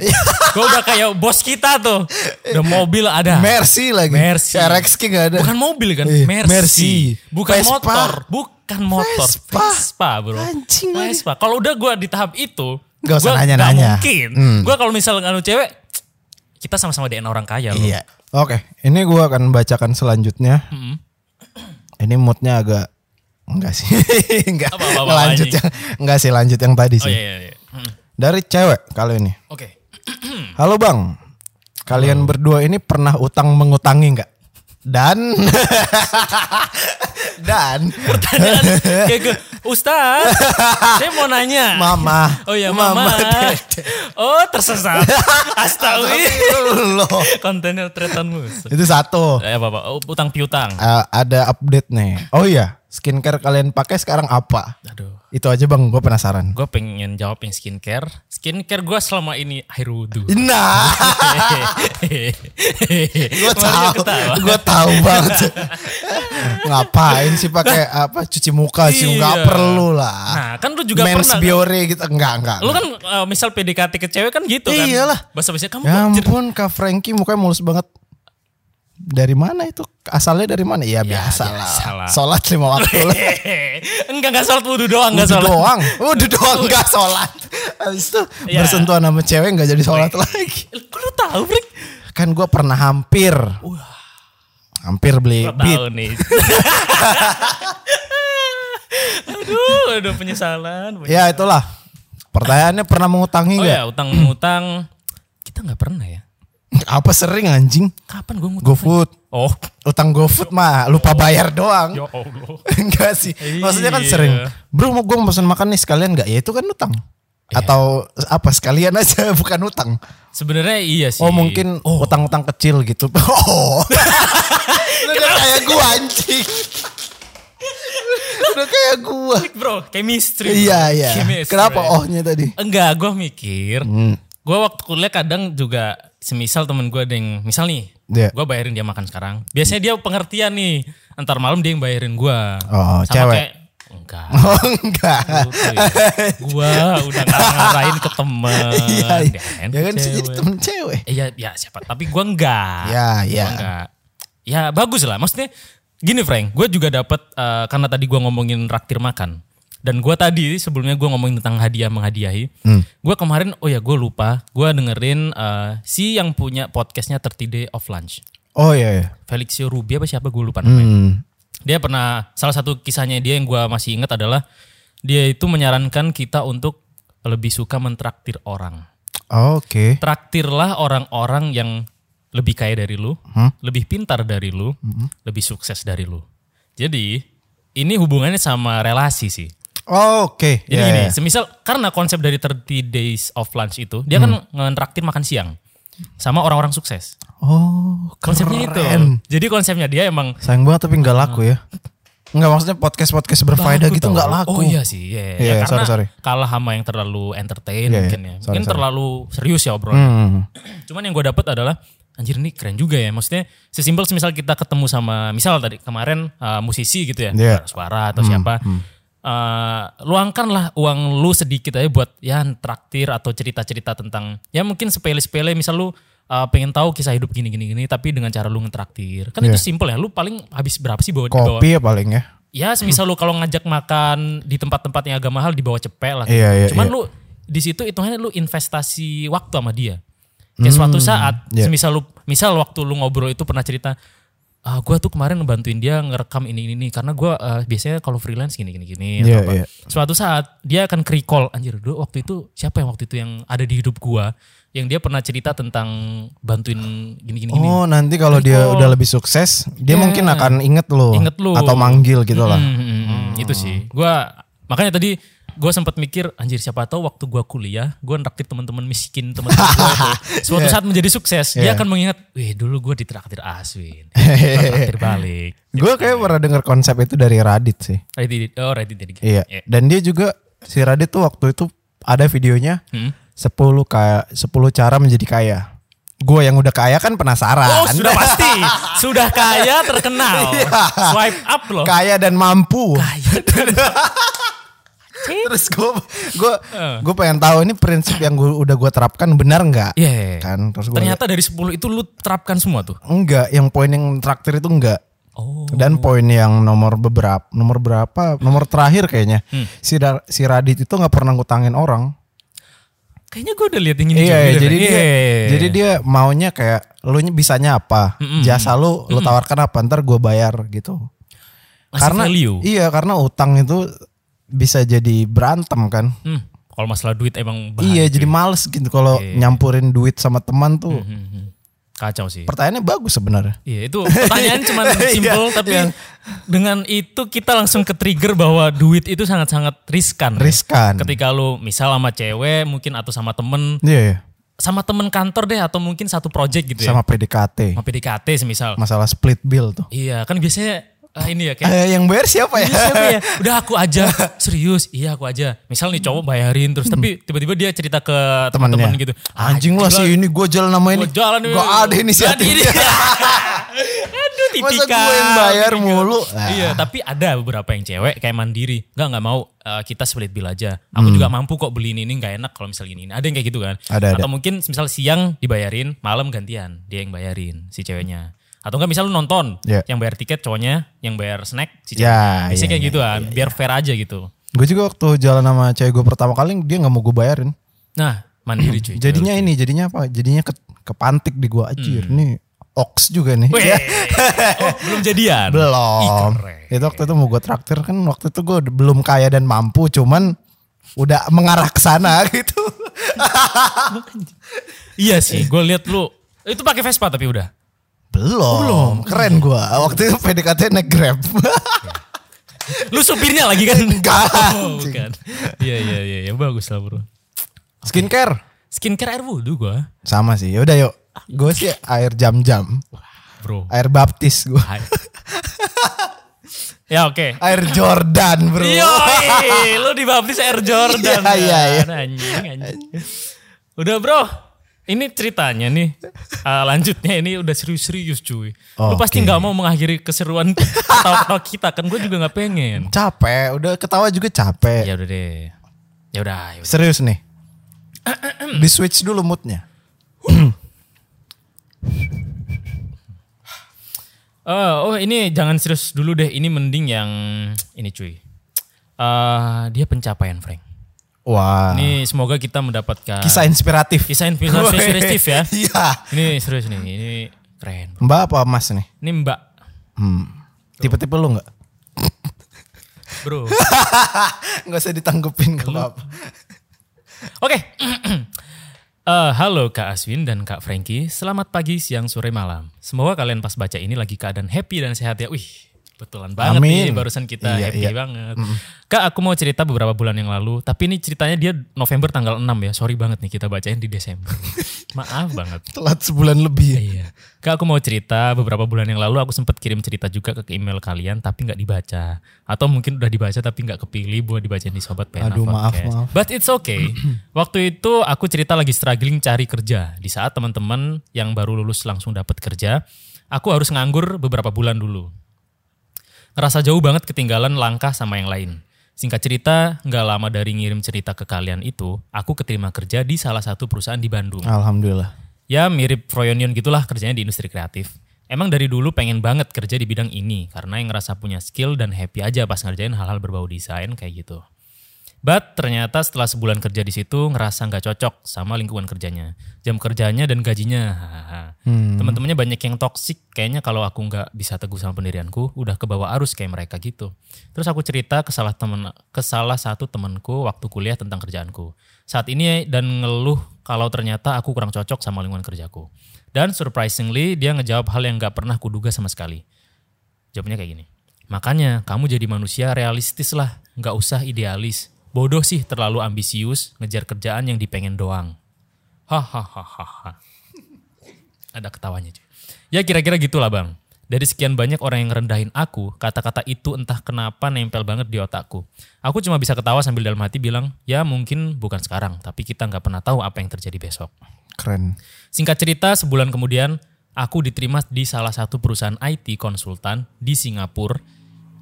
gue udah kayak bos kita tuh. Udah mobil ada. Mercy lagi. Mercy. RX King gak ada. Bukan mobil kan? Iya, Mercy. Mercy. Bukan Vespa. motor. Bukan motor. Vespa. Vespa, bro. Anjing. Vespa. Kalau udah gue di tahap itu. Nggak usah nanya-nanya. mungkin. Hmm. Gue kalau misal nganu cewek. Kita sama-sama DNA orang kaya loh. Iya. Oke, ini gua akan bacakan selanjutnya. Mm-mm. Ini moodnya agak enggak sih. enggak. Apa, apa, apa, lanjut yang enggak sih lanjut yang tadi Oh sih. iya iya. iya. Hmm. Dari cewek kali ini. Oke. Halo Bang. Kalian berdua ini pernah utang mengutangi enggak? Dan dan Pertanyaan kayak gue, Ustaz, saya mau nanya. Mama. Oh ya mama. Dede. Oh tersesat. Astagfirullah. Kontennya tretan. Itu satu. Eh apa apa? Oh, utang piutang. Eh, ada update nih. Oh iya, skincare kalian pakai sekarang apa? Aduh. Itu aja bang, gue penasaran. Gue pengen jawab yang skincare. Skincare gue selama ini air wudhu. Nah, gue tahu, gue tahu banget. Ngapain sih pakai apa cuci muka sih? Iya. perlu lah. Nah kan lu juga Men's pernah. Biore gitu, enggak enggak. Lu kan eh, misal PDKT ke cewek kan gitu kan. Iyalah. Bahasa bahasa kamu Ya ampun, Kak Frankie mukanya mulus banget. Dari mana itu? Asalnya dari mana? Ya, biasa, biasa lah. lah. Sholat lima waktu lah. enggak enggak sholat wudhu doang enggak sholat. doang, wudhu doang nggak sholat. Habis itu Iya. bersentuhan sama cewek nggak jadi sholat lagi. Kok lu tahu, Frik? Kan gue pernah hampir, hampir beli Gua beat. tahu nih. aduh, aduh penyesalan. Ya itulah. Pertanyaannya pernah mengutangi Oh nggak? ya, utang utang kita nggak pernah ya. Apa sering anjing? Kapan gue ngutang? GoFood. Oh, Utang GoFood mah lupa bayar doang. ya Allah. Enggak sih. Maksudnya kan Iya. sering. Bro mau gue mau pesen makan nih sekalian nggak? Ya itu kan utang. Iya. Atau apa sekalian aja bukan utang. Sebenarnya iya sih. Oh mungkin utang-utang kecil gitu. Oh. Udah kayak gua anjing. Udah kayak gua. bro, chemistry. bro. Iya iya. Chemistry. Kenapa ohnya tadi? Enggak, gue mikir. Hmm. Gue waktu kuliah kadang juga semisal temen gue ada yang misal nih, Iya. gue bayarin dia makan sekarang. Biasanya dia pengertian nih, antar malam dia yang bayarin gue. Oh, cewek. enggak. Oh enggak. Ya. Gua udah ngarang-ngarain ke temen. Iya. iya. Dia Ya kan bisa cewek. jadi temen cewek. Eh, ya, ya siapa? Tapi gua enggak. Ya, Gua ya. enggak. Ya bagus lah. Maksudnya gini Frank, gue juga dapat eh, karena tadi gua ngomongin raktir makan. Dan gua tadi sebelumnya gua ngomongin tentang hadiah menghadiahi. Hmm. Gua kemarin, oh ya gue lupa. Gua dengerin eh, si yang punya podcastnya 30 Day of Lunch. Oh iya iya. Felixio Rubi apa siapa gue lupa namanya. Hmm. Dia pernah salah satu kisahnya dia yang gua masih ingat adalah dia itu menyarankan kita untuk lebih suka mentraktir orang. Oke. Traktirlah orang-orang yang lebih kaya dari lu, Hmm? lebih pintar dari lu, lebih sukses dari lu. Jadi ini hubungannya sama relasi sih. Oke. Jadi Iya, gini, iya. semisal karena konsep dari 30 days of lunch itu, dia kan ngentraktir makan siang sama orang-orang sukses. Oh, Konsepnya itu. keren. Jadi konsepnya dia emang Sayang banget tapi nggak laku ya. Enggak maksudnya podcast-podcast berfaedah gitu nggak laku. Oh iya sih, iya. Iya, ya, karena sorry, sorry. kalah sama yang terlalu entertain Iya, mungkin ya. Sorry, Mungkin sorry. terlalu serius ya obrolan. Hmm. Cuman yang gue dapet adalah anjir ini keren juga ya. Maksudnya sesimpel semisal kita ketemu sama misal tadi kemarin uh, musisi gitu ya, Iya. suara atau siapa. Uh, luangkanlah uang lu sedikit aja buat ya traktir atau cerita-cerita tentang ya mungkin sepele-sepele misal lu uh, pengen tahu kisah hidup gini gini gini tapi dengan cara lu ngetraktir kan itu simpel ya lu paling habis berapa sih bawa dibawa Kopi ya paling ya. Ya, semisal lu kalau ngajak makan di tempat-tempat yang agak mahal di bawah cepet lah. Iya, iya, Cuman iya. lu di situ hitungannya lu investasi waktu sama dia. Kayak suatu saat, iya. semisal lu, misal waktu lu ngobrol itu pernah cerita, ah gue tuh kemarin ngebantuin dia ngerekam ini ini, ini karena gue eh, biasanya kalau freelance gini gini gini. Iya, atau apa. iya. Suatu saat dia akan recall, anjir dulu waktu itu siapa yang waktu itu yang ada di hidup gue, yang dia pernah cerita tentang bantuin gini gini gini. Oh nanti kalau dia udah lebih sukses, dia Iya. mungkin akan inget lo, Inget lu. atau manggil gitu lah. Hmm, hmm, hmm, Itu sih. Gua makanya tadi gue sempat mikir anjir siapa tahu waktu gua kuliah gue nraktir teman-teman miskin teman-teman gue suatu saat menjadi sukses dia Yeah. akan mengingat wih dulu gue ditraktir Aswin traktir balik Gue kayak pernah denger konsep itu dari Radit sih. Reddit oh Reddit jadi Iya. Dan dia juga si Radit tuh waktu itu ada videonya Hmm. 10 kayak 10 cara menjadi kaya. Gue yang udah kaya kan penasaran. Oh sudah pasti sudah kaya terkenal swipe up loh kaya dan mampu. kaya Terus gue gue Eh. gue pengen tahu ini prinsip yang gue udah gue terapkan benar nggak? Iya, iya, iya. Kan terus gue ternyata dari 10 itu lu terapkan semua tuh enggak, yang poin yang traktir itu enggak. oh Dan poin yang nomor beberapa, nomor berapa, nomor terakhir kayaknya Hmm. si Dar- si Radit itu nggak pernah ngutangin orang. kayaknya gue udah lihat yang ini Iya, juga, iya, bener. jadi Iya, dia iya, iya. jadi dia maunya kayak lu nya bisanya apa, jasa lu lu tawarkan apa, ntar gue bayar gitu. Ngasih karena value. iya karena utang itu bisa jadi berantem kan. Hmm, kalau masalah duit emang iya, bahaya, jadi males gitu kalau Iya. nyampurin duit sama teman tuh. Hmm, hmm. Kacau sih. Pertanyaannya bagus sebenarnya. Iya itu pertanyaan cuma simpel Iya, tapi iya. dengan itu kita langsung ke trigger bahwa duit itu sangat-sangat riskan. ya. Riskan. Ketika lu misal sama cewek mungkin atau sama temen, Iya, iya. sama temen kantor deh atau mungkin satu project gitu ya. sama PDKT. Sama PDKT semisal. Masalah split bill tuh. Iya kan biasanya ah, ini ya kayak Eh, yang bayar siapa ya? Iya, siapa ya? Udah aku aja. Serius, iya aku aja. Misal nih cowok bayarin terus tapi tiba-tiba dia cerita ke teman-teman Hmm. Gitu. Anjing lah sih ini gue jalan nama ini. Gua jalan Gak ada inisiatif. Aduh Masa tipikal. gue yang bayar tipikal. mulu? Ah. Iya, tapi ada beberapa yang cewek kayak mandiri. Enggak nggak mau eh, kita split bill aja. Aku juga mampu kok beli ini, ini nggak enak kalau misal gini. Ada yang kayak gitu kan? Hmm. Ada, ada. Atau mungkin misal siang dibayarin, malam gantian dia yang bayarin si ceweknya. Atau enggak misal lu nonton, Iya. yang bayar tiket cowoknya, yang bayar snack si Ya, ceweknya. Biasanya iya, kayak iya, gitu kan, biar fair aja gitu. Gue juga waktu jalan sama cewek gue pertama kali dia nggak mau gue bayarin. Nah, mandiri cuy. Jadinya ini, jadinya apa? Jadinya ke, kepantik di gue anjir. Nih ox juga nih. Hmm. Ya, oh, belum jadian. Ih, belum. keren. Itu waktu itu mau gue traktir kan waktu itu gue belum kaya dan mampu cuman udah mengarah ke sana gitu. Iya sih, gue lihat lu itu pakai Vespa tapi udah. Belum. Keren gue. Waktu itu PDKT naik Grab. Lu supirnya lagi kan? Enggak. Oh, bukan. Iya iya iya ya, bagus lah bro. Skincare Skincare air wudhu gua, sama sih. Yaudah yuk. Gue sih air jam-jam. bro. Air baptis gue. Ya oke. Air Jordan bro. Yoi, lu dibaptis Air Jordan. Iya, iya, iya. Anjing, anjing. Udah bro, ini ceritanya nih. Ah, lanjutnya ini udah serius-serius cuy. Lu pasti nggak mau mengakhiri keseruan ketawa-ketawa kita kan? Gue juga nggak pengen. Capek. Udah ketawa juga capek. Ya udah deh. Ya udah. ya. Serius nih. Di switch dulu moodnya. Eh, oh ini jangan serius dulu deh. Ini mending yang ini cuy. Eh dia pencapaian Frank. Wah. Ini semoga kita mendapatkan Kisah inspiratif. kisah inspiratif ya. Iya. Ini serius nih. Ini keren. bro. Mbak apa mas nih? Ini Mbak Hmm. Tipe-tipe lu nggak? Bro. Nggak usah ditanggepin gak apa-apa. Oke. Eh, halo Kak Aswin dan Kak Frankie. Selamat pagi, siang, sore, malam. Semoga kalian pas baca ini lagi keadaan happy dan sehat ya. Wih, betulan banget Amin. nih barusan kita Iya, happy iya. banget. Kak, aku mau cerita beberapa bulan yang lalu, tapi ini ceritanya dia November tanggal 6 ya. Sorry banget nih kita bacain di Desember. Maaf banget. Telat sebulan lebih. Iya. Kak aku mau cerita beberapa bulan yang lalu aku sempat kirim cerita juga ke email kalian tapi nggak dibaca. Atau mungkin udah dibaca tapi nggak kepilih buat dibacain di Sobat Pena Aduh, maaf, Podcast. maaf. But it's okay. Waktu itu aku cerita lagi struggling cari kerja. Di saat teman-teman yang baru lulus langsung dapat kerja, aku harus nganggur beberapa bulan dulu. Ngerasa jauh banget ketinggalan langkah sama yang lain. Singkat cerita, nggak lama dari ngirim cerita ke kalian itu, aku keterima kerja di salah satu perusahaan di Bandung. Alhamdulillah. Ya mirip Froyonion gitulah kerjanya di industri kreatif. Emang dari dulu pengen banget kerja di bidang ini karena yang ngerasa punya skill dan happy aja pas ngerjain hal-hal berbau desain kayak gitu. But ternyata setelah sebulan kerja di situ ngerasa nggak cocok sama lingkungan kerjanya, jam kerjanya dan gajinya. Hahaha. Teman-temannya banyak yang toksik. Kayaknya kalau aku nggak bisa teguh sama pendirianku, udah ke bawah arus kayak mereka gitu. Terus aku cerita ke salah temen, ke salah satu temanku waktu kuliah tentang kerjaanku. Saat ini dan ngeluh kalau ternyata aku kurang cocok sama lingkungan kerjaku. Dan surprisingly dia ngejawab hal yang nggak pernah kuduga sama sekali. Jawabnya kayak gini. Makanya kamu jadi manusia realistis lah, nggak usah idealis. Bodoh sih terlalu ambisius ngejar kerjaan yang dipengen doang. Hahaha. Ada ketawanya cuy. Ya kira-kira gitulah bang. Dari sekian banyak orang yang ngerendahin aku, kata-kata itu entah kenapa nempel banget di otakku. Aku cuma bisa ketawa sambil dalam hati bilang, ya mungkin bukan sekarang, tapi kita nggak pernah tahu apa yang terjadi besok. Keren. Singkat cerita, sebulan kemudian aku diterima di salah satu perusahaan IT konsultan di Singapura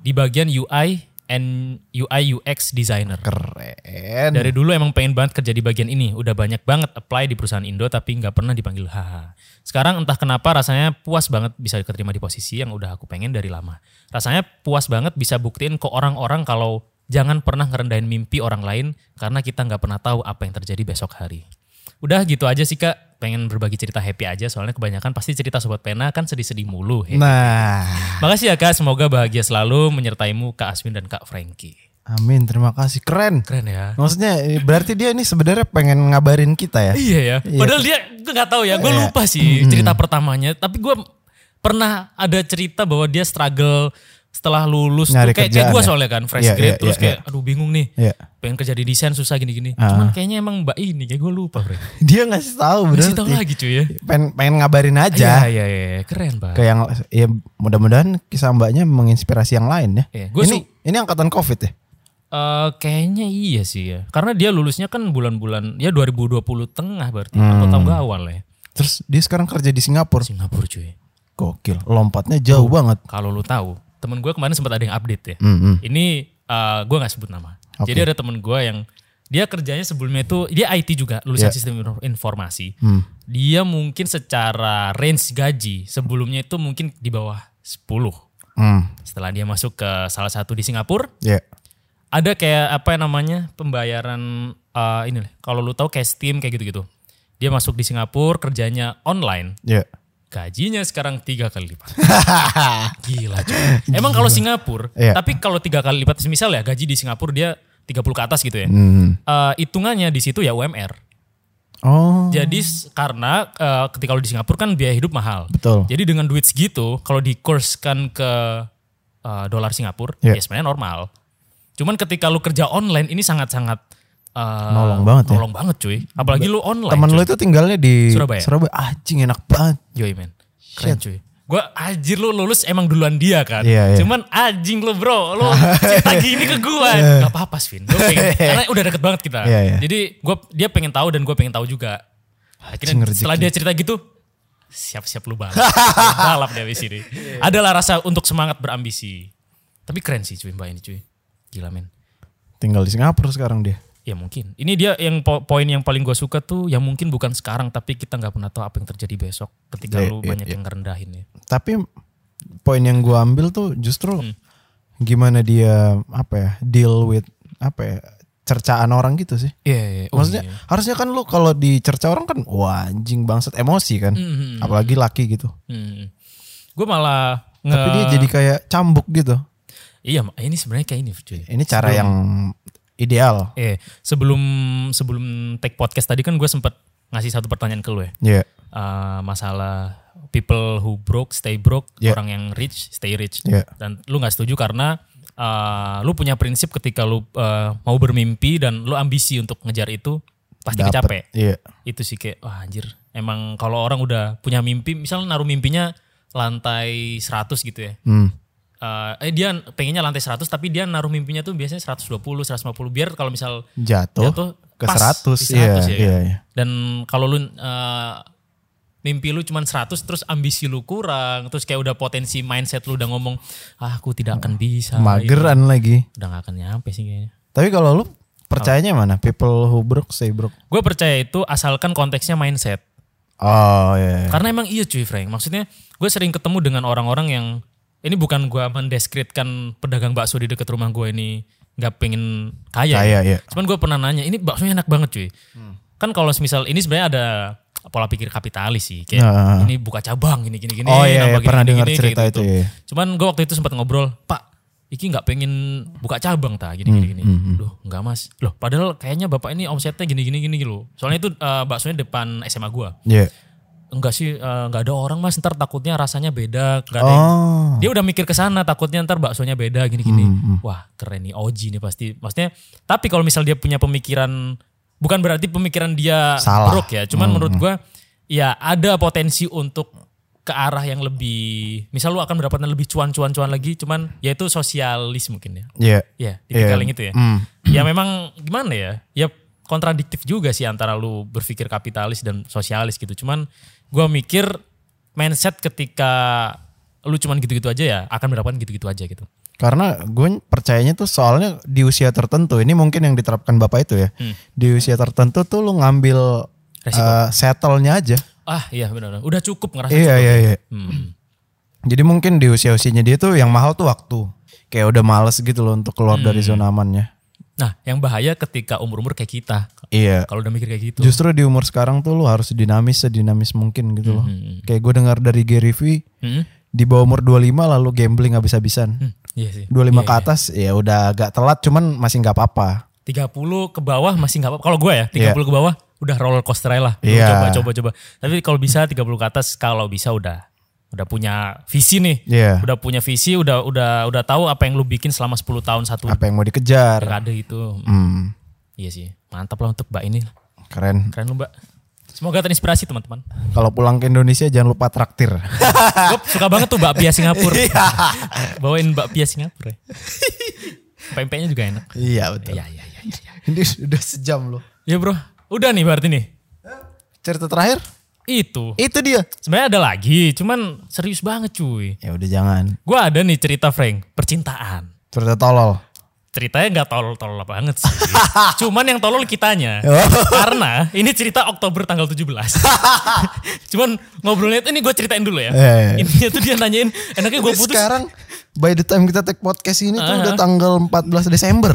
di bagian UI and UI UX designer. Keren. Dari dulu emang pengen banget kerja di bagian ini. Udah banyak banget apply di perusahaan Indo tapi nggak pernah dipanggil haha. Sekarang entah kenapa rasanya puas banget bisa diterima di posisi yang udah aku pengen dari lama. Rasanya puas banget bisa buktiin ke orang-orang kalau jangan pernah ngerendahin mimpi orang lain karena kita nggak pernah tahu apa yang terjadi besok hari. Udah gitu aja sih kak, pengen berbagi cerita happy aja soalnya kebanyakan pasti cerita sobat pena kan sedih-sedih mulu. happy. Nah, Makasih ya kak, semoga bahagia selalu menyertaimu Kak Aswin dan Kak Frankie. amin. Terima kasih. Keren. Keren ya. Maksudnya berarti dia ini sebenarnya pengen ngabarin kita ya. Iya ya. Iya. Padahal dia gue nggak tahu ya. Gue Iya. lupa sih cerita pertamanya. Tapi gue pernah ada cerita bahwa dia struggle setelah lulus Nyari tuh kayak, kayak gue ya? soalnya kan fresh Iya, grade iya, terus iya, kayak aduh bingung nih Iya. pengen kerja di desain susah gini-gini Ah. cuman kayaknya emang mbak ini kayak gue lupa bro Dia ngasih tahu masih berarti. tahu lagi cuy ya Pengen, pengen ngabarin iya aja. iya iya keren banget Ke yang ya mudah-mudahan kisah mbaknya menginspirasi yang lain ya. Iya, gua ini ini angkatan Covid ya. Eh, kayaknya iya sih ya karena dia lulusnya kan bulan-bulan ya 2020 tengah berarti Hmm. atau tahun gak awal ya Terus dia sekarang kerja di Singapura. Singapura cuy Gokil. Lompatnya jauh banget. kalau lu tahu temen gue kemarin sempat ada yang update ya Mm-mm. Ini uh, gue nggak sebut nama. Oke. Jadi ada temen gue yang dia kerjanya sebelumnya itu dia IT juga lulusan Ya. sistem infor- informasi. Hmm. Dia mungkin secara range gaji sebelumnya itu mungkin di bawah 10. Hmm. Setelah dia masuk ke salah satu di Singapura, Ya. ada kayak apa yang namanya pembayaran uh, ini. Kalau lu tahu kayak Steam kayak gitu-gitu. Dia masuk di Singapura kerjanya online. Ya. Gajinya sekarang tiga kali lipat. Gila cuy. Emang kalau Singapura, Iya. tapi kalau tiga kali lipat, misal ya gaji di Singapura dia 30 ke atas gitu ya. Eh, hitungannya di situ ya UMR. Oh. Jadi karena eh, ketika lu di Singapura kan biaya hidup mahal. Betul. Jadi dengan duit segitu, kalau dikurskan ke eh, dolar Singapura, Iya. ya sebenarnya normal. Cuman ketika lu kerja online ini sangat-sangat eh, Nolong banget ya. nolong banget cuy. Apalagi lu online. Temen cuy. lu itu tinggalnya di Surabaya. Surabaya. Anjing enak banget. Yoi men. Keren cuy. Gue anjir lu lulus emang duluan dia kan. Iya, iya. Cuman anjing lu bro. Lu cerita gini ke gue. Gak apa-apa Svin. Gue pengen. karena udah deket banget kita. Iya, iya. Jadi gua, dia pengen tahu dan gue pengen tahu juga. Akhirnya rezeki. setelah dia cerita gitu. Siap-siap lu balap. balap dia abis ini. Adalah rasa untuk semangat berambisi. Tapi keren sih cuy mbak ini cuy. Gila men. Tinggal di Singapura sekarang dia. Ya mungkin. Ini dia yang po- poin yang paling gue suka tuh ya mungkin bukan sekarang tapi kita nggak pernah tahu apa yang terjadi besok ketika Iya, lu iya, banyak iya. yang ngerendahin ya. Tapi poin yang gua ambil tuh justru Hmm. gimana dia apa ya deal with apa ya cercaan orang gitu sih. Iya, iya. Oh, Maksudnya iya. harusnya kan lu kalau dicerca orang kan wah anjing bangsat emosi kan. Hmm, Apalagi laki gitu. Hmm. Gue malah nge... Tapi dia jadi kayak cambuk gitu. Iya, ini sebenarnya kayak ini, cuy. Ini cara yang ideal. Eh, sebelum sebelum take podcast tadi kan gue sempet ngasih satu pertanyaan ke lu ya. Iya. Eh, masalah people who broke stay broke, Yeah. orang yang rich stay rich. Iya. Dan lu nggak setuju karena eh, lu punya prinsip ketika lu eh, mau bermimpi dan lu ambisi untuk ngejar itu pasti Dapet. kecapek. Iya. Itu sih kayak wah anjir. Emang kalau orang udah punya mimpi, misalnya naruh mimpinya lantai 100 gitu ya. Hmm. Eh eh, dia pengennya lantai 100 tapi dia naruh mimpinya tuh biasanya 120, 150 biar kalau misal Jatuh, jatuh ke pas 100. di 100 iya, ya. iya, iya. Dan kalau lu eh, mimpi lu cuman 100 terus ambisi lu kurang, terus kayak udah potensi mindset lu udah ngomong, ah aku tidak akan bisa. Mageran lagi. Udah gak akan nyampe sih kayaknya. Tapi kalau lu percayanya mana? People who broke stay broke. Gue percaya itu asalkan konteksnya mindset. Oh iya. iya. Karena emang iya cuy Frank. Maksudnya gue sering ketemu dengan orang-orang yang ini bukan gue mendeskripsikan pedagang bakso di dekat rumah gue ini nggak pengen kaya. Kaya, ya. iya. Cuman gue pernah nanya, ini baksonya enak banget cuy. Kan kalau misal ini sebenarnya ada pola pikir kapitalis sih, kayak Nah. ini buka cabang gini gini gini. Oh, iya, iya, pernah gini, dengar gini, cerita kayak itu, gitu. iya. Cuman gue waktu itu sempat ngobrol, Pak, Iki nggak pengen buka cabang ta gini gini gini. Loh, nggak mas. Loh, padahal kayaknya bapak ini omsetnya gini gini gini loh. Soalnya itu eh, baksonya depan SMA gua. Iya. Enggak sih, eh, nggak ada orang mas. Ntar takutnya rasanya beda. Nggak ada yang- Oh. dia udah mikir ke sana takutnya ntar baksonya beda gini-gini. Wah keren nih Oji nih pasti. Maksudnya tapi kalau misal dia punya pemikiran bukan berarti pemikiran dia Salah. buruk ya. Cuman menurut gua ya ada potensi untuk ke arah yang lebih misal lu akan mendapatkan lebih cuan-cuan-cuan lagi cuman ya itu sosialis mungkin ya. Iya. Ya, tipikal Iya. yang itu ya. Hmm. Ya memang gimana ya? Ya kontradiktif juga sih antara lu berpikir kapitalis dan sosialis gitu. Cuman gua mikir mindset ketika lu cuman gitu-gitu aja ya akan mendapatkan gitu-gitu aja gitu. Karena gue percayanya tuh soalnya di usia tertentu ini mungkin yang diterapkan bapak itu ya. Di usia tertentu tuh lu ngambil Resiko. eh, settle-nya aja. Ah iya benar. Udah cukup ngerasa Iya cukup. iya iya. Hmm. Jadi mungkin di usia-usianya dia tuh yang mahal tuh waktu. Kayak udah males gitu loh untuk keluar dari Hmm. zona amannya. Nah yang bahaya ketika umur-umur kayak kita. Iya. Kalau udah mikir kayak gitu. Justru di umur sekarang tuh lu harus dinamis sedinamis mungkin gitu loh. Hmm. Kayak gue dengar dari Gary V Hmm. di bawah umur 25 lalu gambling habis-habisan. Hmm, Iya sih. 25 ke atas ya udah agak telat cuman masih nggak apa-apa. 30 ke bawah masih nggak apa-apa. Kalau gue ya 30 ke bawah udah roller coaster lah. Iya. Coba coba coba. Tapi kalau bisa 30 ke atas kalau bisa udah udah punya visi nih. Iya. Udah punya visi, udah udah udah tahu apa yang lu bikin selama 10 tahun satu Apa yang mau dikejar? dekade itu. Hmm, Iya sih. Mantap lah untuk Mbak ini. keren. Keren lu Mbak. Semoga terinspirasi teman-teman. Kalau pulang ke Indonesia jangan lupa traktir. Gue suka banget tuh bakpia Singapura. Iya. Bawain bakpia Singapura. ya. Pempeknya juga enak. iya betul. Iya iya iya. iya. Ini udah sejam loh. Ya bro, udah nih berarti nih. Cerita terakhir Itu. itu dia. Sebenarnya ada lagi, cuman serius banget cuy. Ya udah jangan. Gue ada nih cerita Frank, percintaan. Cerita tolol. Ceritanya nggak tolol-tolol banget sih. Cuman yang tolol kitanya. Oh. Karena ini cerita Oktober tanggal 17. Cuman ngobrolnya ini gue ceritain dulu ya. Eh. Intinya tuh dia nanyain, enaknya gue Ini putus. sekarang by the time kita take podcast ini tuh udah tanggal 14 Desember.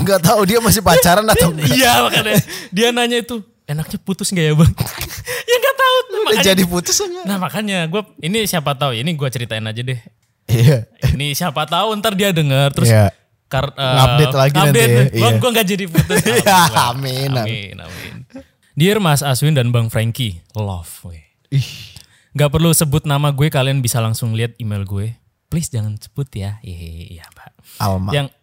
Nggak tahu dia masih pacaran atau enggak. Iya makanya. Dia nanya itu, enaknya putus nggak ya bang? ya nggak tahu. Udah Makanya, jadi putus enggak? nah makanya gue, ini siapa tahu, ini gue ceritain aja deh. Iya. Ini siapa tahu ntar dia denger terus Iya. kar, eh, Ngupdate lagi nanti ya, Bang, iya. gue gak jadi putus. Ya, amin, Amin, amin. Dear Mas Aswin dan Bang Frankie, love. Weh. Ih. Gak perlu sebut nama gue, kalian bisa langsung lihat email gue. Please jangan sebut ya. Iya, iya Pak. Alma. Yang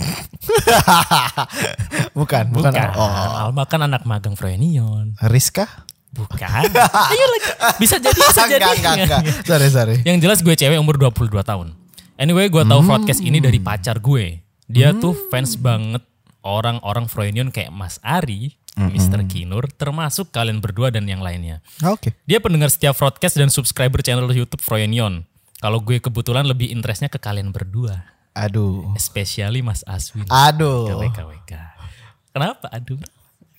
bukan, bukan. bukan. Oh. Alma kan anak magang Froenion. Rizka? Bukan. Ayo lagi. Bisa jadi, bisa jadi. enggak, enggak, enggak. Sorry, sorry. Yang jelas gue cewek umur 22 tahun. Anyway, gue tahu broadcast ini dari pacar gue. Dia tuh fans banget orang-orang Froenion kayak Mas Ari, Mr. Kinur, termasuk kalian berdua dan yang lainnya. Ah, Oke. Dia pendengar setiap broadcast dan subscriber channel YouTube Froenion. Kalau gue kebetulan lebih interestnya ke kalian berdua. Aduh. Especially Mas Aswin. Aduh. KWKWK. Kenapa? Aduh.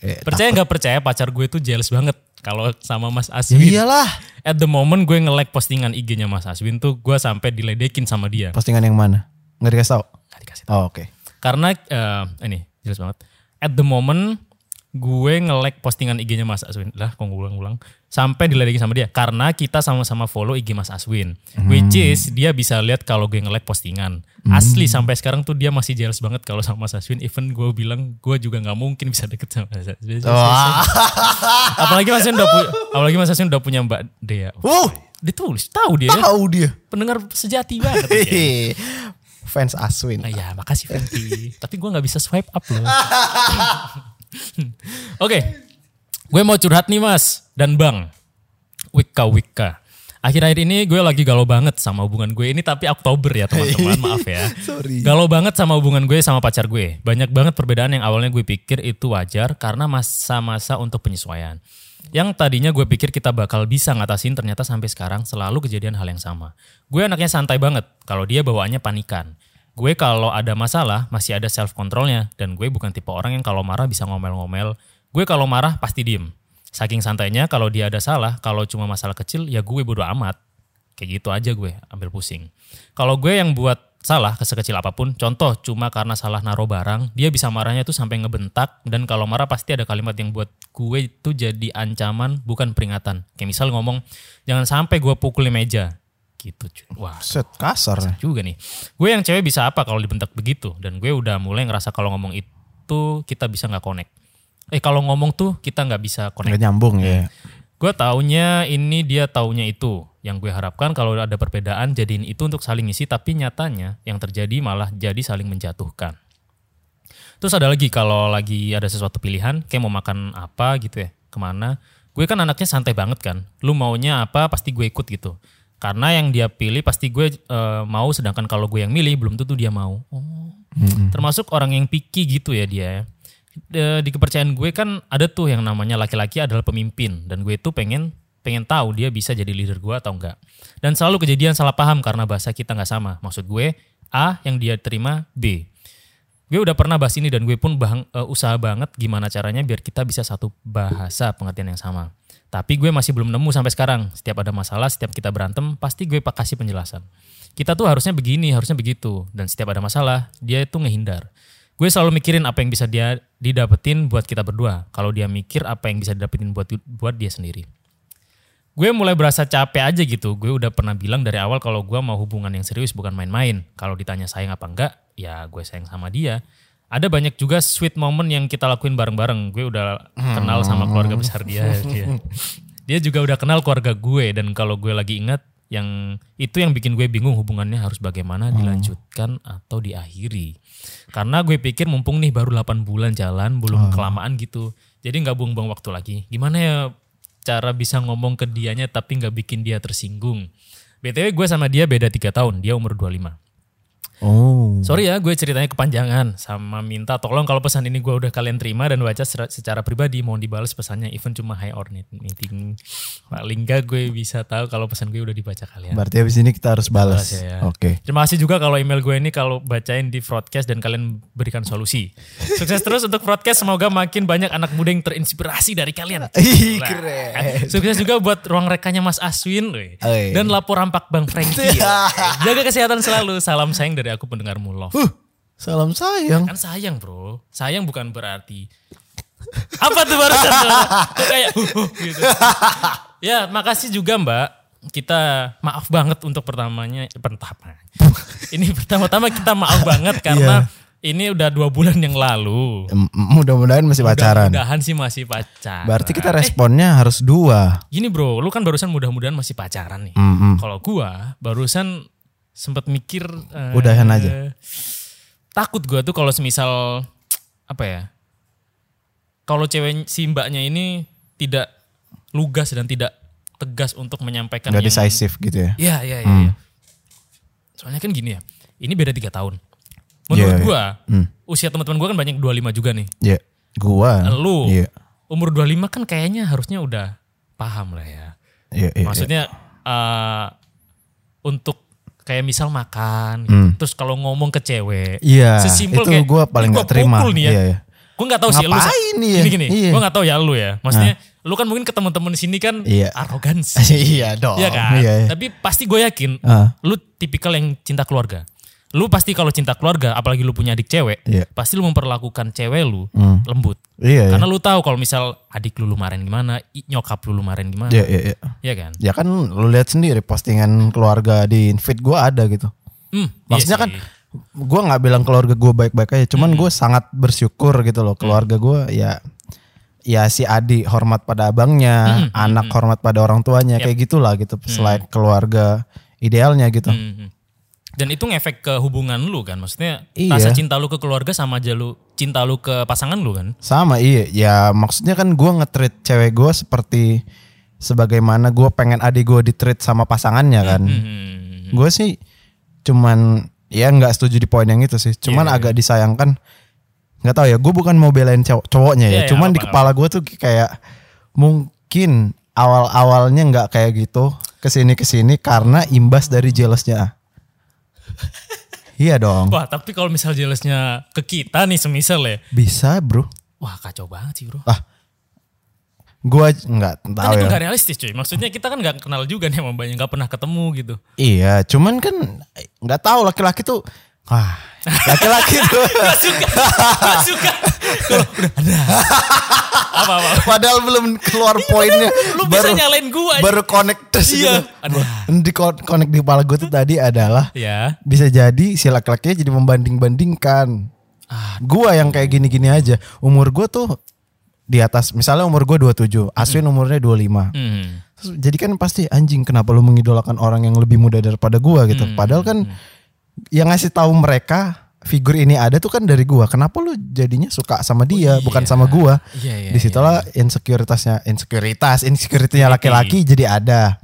Eh, Percaya nggak percaya pacar gue tuh jealous banget kalau sama Mas Aswin. Iyalah. At the moment gue nge-like postingan IG-nya Mas Aswin tuh gue sampai diledekin sama dia. Postingan yang mana? Nggak dikasih tau? Nggak dikasih Oh, oke. Karena eh, ini jelas banget. At the moment gue nge-like postingan IG-nya Mas Aswin. Lah kok ngulang-ngulang. Sampai diledekin sama dia. Karena kita sama-sama follow IG Mas Aswin. Which is dia bisa lihat kalau gue nge-like postingan. Asli sampai sekarang tuh dia masih jealous banget kalau sama Mas Aswin. Even gue bilang gue juga nggak mungkin bisa deket sama Mas Aswin. Wah. apalagi Mas Aswin udah punya, apalagi Mas Aswin udah punya Mbak Dea. Wuh, Ditulis, tahu dia. tahu dia. Pendengar sejati banget. dia. Fans Aswin. Ah, ya, makasih Fenty. Tapi gue nggak bisa swipe up loh. Oke, gue mau curhat nih mas dan bang. Wika Wika. Akhir-akhir ini gue lagi galau banget sama hubungan gue ini tapi Oktober ya teman-teman maaf ya. Sorry. Galau banget sama hubungan gue sama pacar gue. Banyak banget perbedaan yang awalnya gue pikir itu wajar karena masa-masa untuk penyesuaian. Yang tadinya gue pikir kita bakal bisa ngatasin ternyata sampai sekarang selalu kejadian hal yang sama. Gue anaknya santai banget kalau dia bawaannya panikan. Gue kalau ada masalah masih ada self controlnya dan gue bukan tipe orang yang kalau marah bisa ngomel-ngomel. Gue kalau marah pasti diem. Saking santainya kalau dia ada salah, kalau cuma masalah kecil ya gue bodo amat. Kayak gitu aja gue ambil pusing. Kalau gue yang buat salah sekecil apa pun, contoh cuma karena salah naruh barang, dia bisa marahnya tuh sampai ngebentak dan kalau marah pasti ada kalimat yang buat gue itu jadi ancaman bukan peringatan. Kayak misal ngomong jangan sampai gue pukul meja. Gitu. cuy. Wah, Set kasar. juga nih. Gue yang cewek bisa apa kalau dibentak begitu dan gue udah mulai ngerasa kalau ngomong itu kita bisa nggak connect. Eh kalau ngomong tuh kita nggak bisa connect. Nggak nyambung ya. Gue taunya ini dia taunya itu. Yang gue harapkan kalau ada perbedaan jadiin itu untuk saling isi tapi nyatanya yang terjadi malah jadi saling menjatuhkan. Terus ada lagi kalau lagi ada sesuatu pilihan kayak mau makan apa gitu ya ke mana. Gue kan anaknya santai banget kan. Lu maunya apa pasti gue ikut gitu. Karena yang dia pilih pasti gue eh, mau sedangkan kalau gue yang milih belum tentu dia mau. Oh. Termasuk orang yang picky gitu ya dia. ya. De- di kepercayaan gue kan ada tuh yang namanya laki-laki adalah pemimpin dan gue tuh pengen pengen tahu dia bisa jadi leader gue atau enggak. Dan selalu kejadian salah paham karena bahasa kita nggak sama. Maksud gue A yang dia terima B. Gue udah pernah bahas ini dan gue pun bahang, eh, usaha banget gimana caranya biar kita bisa satu bahasa pengertian yang sama. Tapi gue masih belum nemu sampai sekarang. Setiap ada masalah, setiap kita berantem, pasti gue kasih penjelasan. Kita tuh harusnya begini, harusnya begitu. Dan setiap ada masalah, dia itu ngehindar. Gue selalu mikirin apa yang bisa dia didapetin buat kita berdua. Kalau dia mikir apa yang bisa didapetin buat buat dia sendiri. Gue mulai berasa capek aja gitu. Gue udah pernah bilang dari awal kalau gue mau hubungan yang serius bukan main-main. Kalau ditanya sayang apa enggak, ya gue sayang sama dia. Ada banyak juga sweet moment yang kita lakuin bareng-bareng. Gue udah kenal sama keluarga besar dia. dia. Dia juga udah kenal keluarga gue dan kalau gue lagi ingat yang itu yang bikin gue bingung hubungannya harus bagaimana dilanjutkan atau diakhiri. Karena gue pikir mumpung nih baru 8 bulan jalan, belum kelamaan gitu. Jadi nggak buang-buang waktu lagi. Gimana ya cara bisa ngomong ke dianya tapi nggak bikin dia tersinggung. BTW gue sama dia beda 3 tahun, dia umur 25. Oh. Sorry ya gue ceritanya kepanjangan sama minta tolong kalau pesan ini gue udah kalian terima dan baca secara, pribadi mohon dibalas pesannya even cuma hi or meeting paling gak gue bisa tahu kalau pesan gue udah dibaca kalian. Berarti habis ini kita harus balas. Balas ya, ya. Oke. Terima kasih juga kalau email gue ini kalau bacain di broadcast dan kalian berikan solusi. Sukses terus untuk broadcast semoga makin banyak anak muda yang terinspirasi dari kalian. Ih, keren. Sukses juga buat ruang rekanya Mas Aswin dan lapor rampak Bang Frankie. ya. Jaga kesehatan selalu. Salam sayang dari aku pendengarmu love. Huh, salam sayang. Kan sayang bro. Sayang bukan berarti. Apa tuh barusan? tuh? Kok kayak huh, huh, gitu. Ya makasih juga mbak. Kita maaf banget untuk pertamanya. eh, Pertama. Ini pertama-tama kita maaf banget karena ini udah dua bulan yang lalu. Mudah-mudahan masih pacaran. Mudah-mudahan sih masih pacaran. Berarti kita responnya harus dua. Gini bro, lu kan barusan mudah-mudahan masih pacaran nih. Mm-mm. Kalau gua barusan sempat mikir eh, Udahan aja. Takut gua tuh kalau semisal apa ya? Kalau cewek si mbaknya ini tidak lugas dan tidak tegas untuk menyampaikan Gak yang- decisive gitu ya. Iya, iya, iya. iya. Soalnya kan gini ya. Ini beda tiga tahun. Menurut Iya, iya. gua, Hmm. usia teman-teman gua kan banyak 25 juga nih. Iya. Gua. Lu Iya. umur 25 kan kayaknya harusnya udah paham lah ya. Iya, iya. Maksudnya eh, untuk kayak misal makan, gitu. Hmm. terus kalau ngomong ke cewek, Iya, sesimpel itu kayak, gua paling "Ini nggak gua terima." nih ya. Iya, iya. Gue nggak tahu sih lu. Ngapain nih ya? Gini gini, Iya. gue nggak tahu ya lu ya. Maksudnya lu kan mungkin ke teman-teman sini kan Iya. arogansi. iya dong. Iya kan? Iya, iya. Tapi pasti gue yakin Ah. lu tipikal yang cinta keluarga. Lu pasti kalau cinta keluarga, apalagi lu punya adik cewek, Iya. pasti lu memperlakukan cewek lu Hmm. lembut. Iya, iya. Karena lu tahu kalau misal adik lu lu marahin gimana, nyokap lu lu marahin gimana. Iya, iya, iya. Iya kan? Ya kan lu lihat sendiri postingan keluarga di feed gua ada gitu. Hmm, Maksudnya iya kan gua nggak bilang keluarga gua baik-baik aja, cuman gue sangat bersyukur gitu loh keluarga gua ya ya si Adi hormat pada abangnya, anak hormat pada orang tuanya, kayak gitulah gitu. Selain keluarga idealnya gitu. Hmm, hmm. Dan itu ngefek ke hubungan lu kan? Maksudnya Iya. rasa cinta lu ke keluarga sama aja lu cinta lu ke pasangan lu kan? Sama iya, ya maksudnya kan gua nge-treat cewek gua seperti sebagaimana gua pengen adik gua di-treat sama pasangannya kan. Hmm. Gue sih cuman ya nggak setuju di poin yang itu sih. Cuman Iya, agak disayangkan. Nggak tahu ya. Gue bukan mau belain cowok cowoknya ya. Iya, iya, cuman di kepala gue tuh kayak mungkin awal awalnya nggak kayak gitu ke sini ke sini karena imbas dari jealousnya. Iya dong. Wah tapi kalau misal jelasnya ke kita nih semisal ya. Bisa bro. Wah kacau banget sih bro. Ah Gua nggak tahu Kan itu ya. gak realistis cuy. Maksudnya kita kan gak kenal juga nih sama banyak. Gak pernah ketemu gitu. Iya, cuman kan nggak tahu laki-laki tuh wah, laki-laki tuh Gak suka. Gak suka. Kalau udah ada. Apa-apa. padahal belum keluar poinnya Lu bisa nyalain gua. aja. baru connect terus Iya. gitu. Di connect di kepala gue tuh tadi adalah Ya. bisa jadi si laki-lakinya jadi membanding-bandingkan. Ah. Gua yang kayak gini-gini aja. Umur gue tuh di atas misalnya umur gue 27, Aswin umurnya 25. Hmm. Terus jadi kan pasti anjing kenapa lu mengidolakan orang yang lebih muda daripada gua gitu. Hmm. Padahal kan yang ngasih tahu mereka figur ini ada tuh kan dari gua. Kenapa lu jadinya suka sama dia bukan sama gua? Iya, iya, Di situlah insecuritasnya, insecuritas, insecurity-nya laki-laki jadi ada.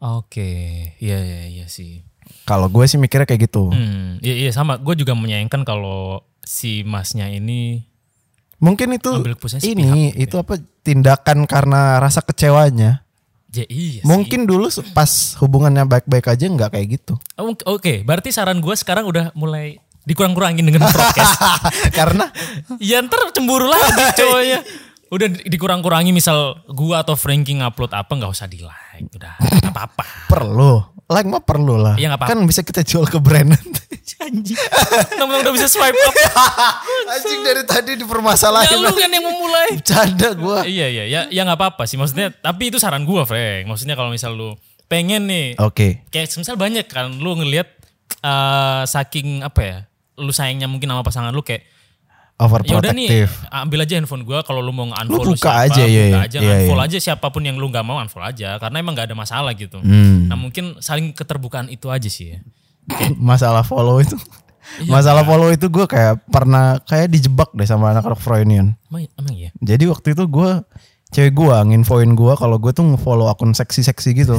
Oke. Iya, iya, iya sih. Kalau gue sih mikirnya kayak gitu. Hmm. Iya, iya sama. Gue juga menyayangkan kalau si masnya ini Mungkin itu Ambil keputusan sepihak ini itu apa tindakan karena rasa kecewanya. Ya, iya sih. Mungkin dulu pas hubungannya baik-baik aja nggak kayak gitu. Oh, Oke, berarti saran gue sekarang udah mulai dikurang-kurangin dengan podcast. karena ya ntar cemburu lagi cowoknya. Udah di- dikurang-kurangi misal gua atau Frankie ngupload apa nggak usah di like. Udah nggak apa-apa. perlu like mah perlu lah. Iya, nggak apa-apa. kan bisa kita jual ke brand. Anjing. Temen-temen udah bisa swipe up. Anjing dari tadi Ya dipermasalahin. lu kan yang memulai. Bercanda gue. iya iya ya ya nggak apa-apa sih maksudnya tapi itu saran gua Frank. Maksudnya kalau misal lu pengen nih Oke. kayak misal banyak kan lu ngelihat eh, saking apa ya lu sayangnya mungkin sama pasangan lu kayak ya udah nih Overprotective. ambil aja handphone gua kalau lu mau unfollow Lu buka siapa, aja, iya, buka iya. aja Iya, unfollow iya. aja siapa pun yang lu nggak mau unfollow aja karena emang nggak ada masalah gitu Hmm. nah mungkin saling keterbukaan itu aja sih ya Masalah follow itu. Iya, Masalah follow itu gue kayak pernah kayak dijebak deh sama anak-anak Freudian. emang, emang iya Jadi waktu itu gue cewek gue nginfoin gue kalau gue tuh nge-follow akun seksi-seksi gitu.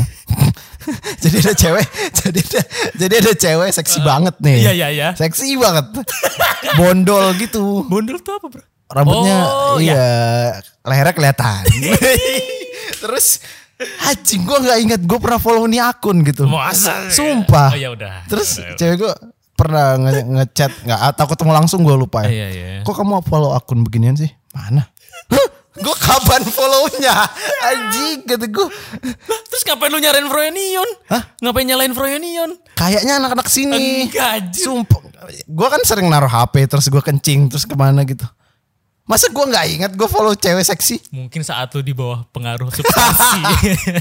jadi ada cewek, jadi ada, jadi ada cewek seksi banget nih. iya iya iya Seksi banget. Bondol gitu. bondol tuh apa bro Rambutnya Oh, iya, lehernya kelihatan. Terus Anjing gue gak ingat gue pernah follow nih akun gitu. Masa? Sumpah. Oh ya udah. Terus Ya udah. cewek gue pernah nge- ngechat nggak atau ketemu langsung gue lupa ya. Iya iya. Kok kamu follow akun beginian sih? Mana? Gue kapan follownya? Anjing kata gue. Terus ngapain lu nyalain Froyonion? Hah? Ngapain nyalain Froyonion? Kayaknya anak-anak sini. Enggak. Sumpah. Gue kan sering naruh HP terus gue kencing terus ke mana gitu. Masa gue nggak ingat gue follow cewek seksi? Mungkin saat lu di bawah pengaruh substansi.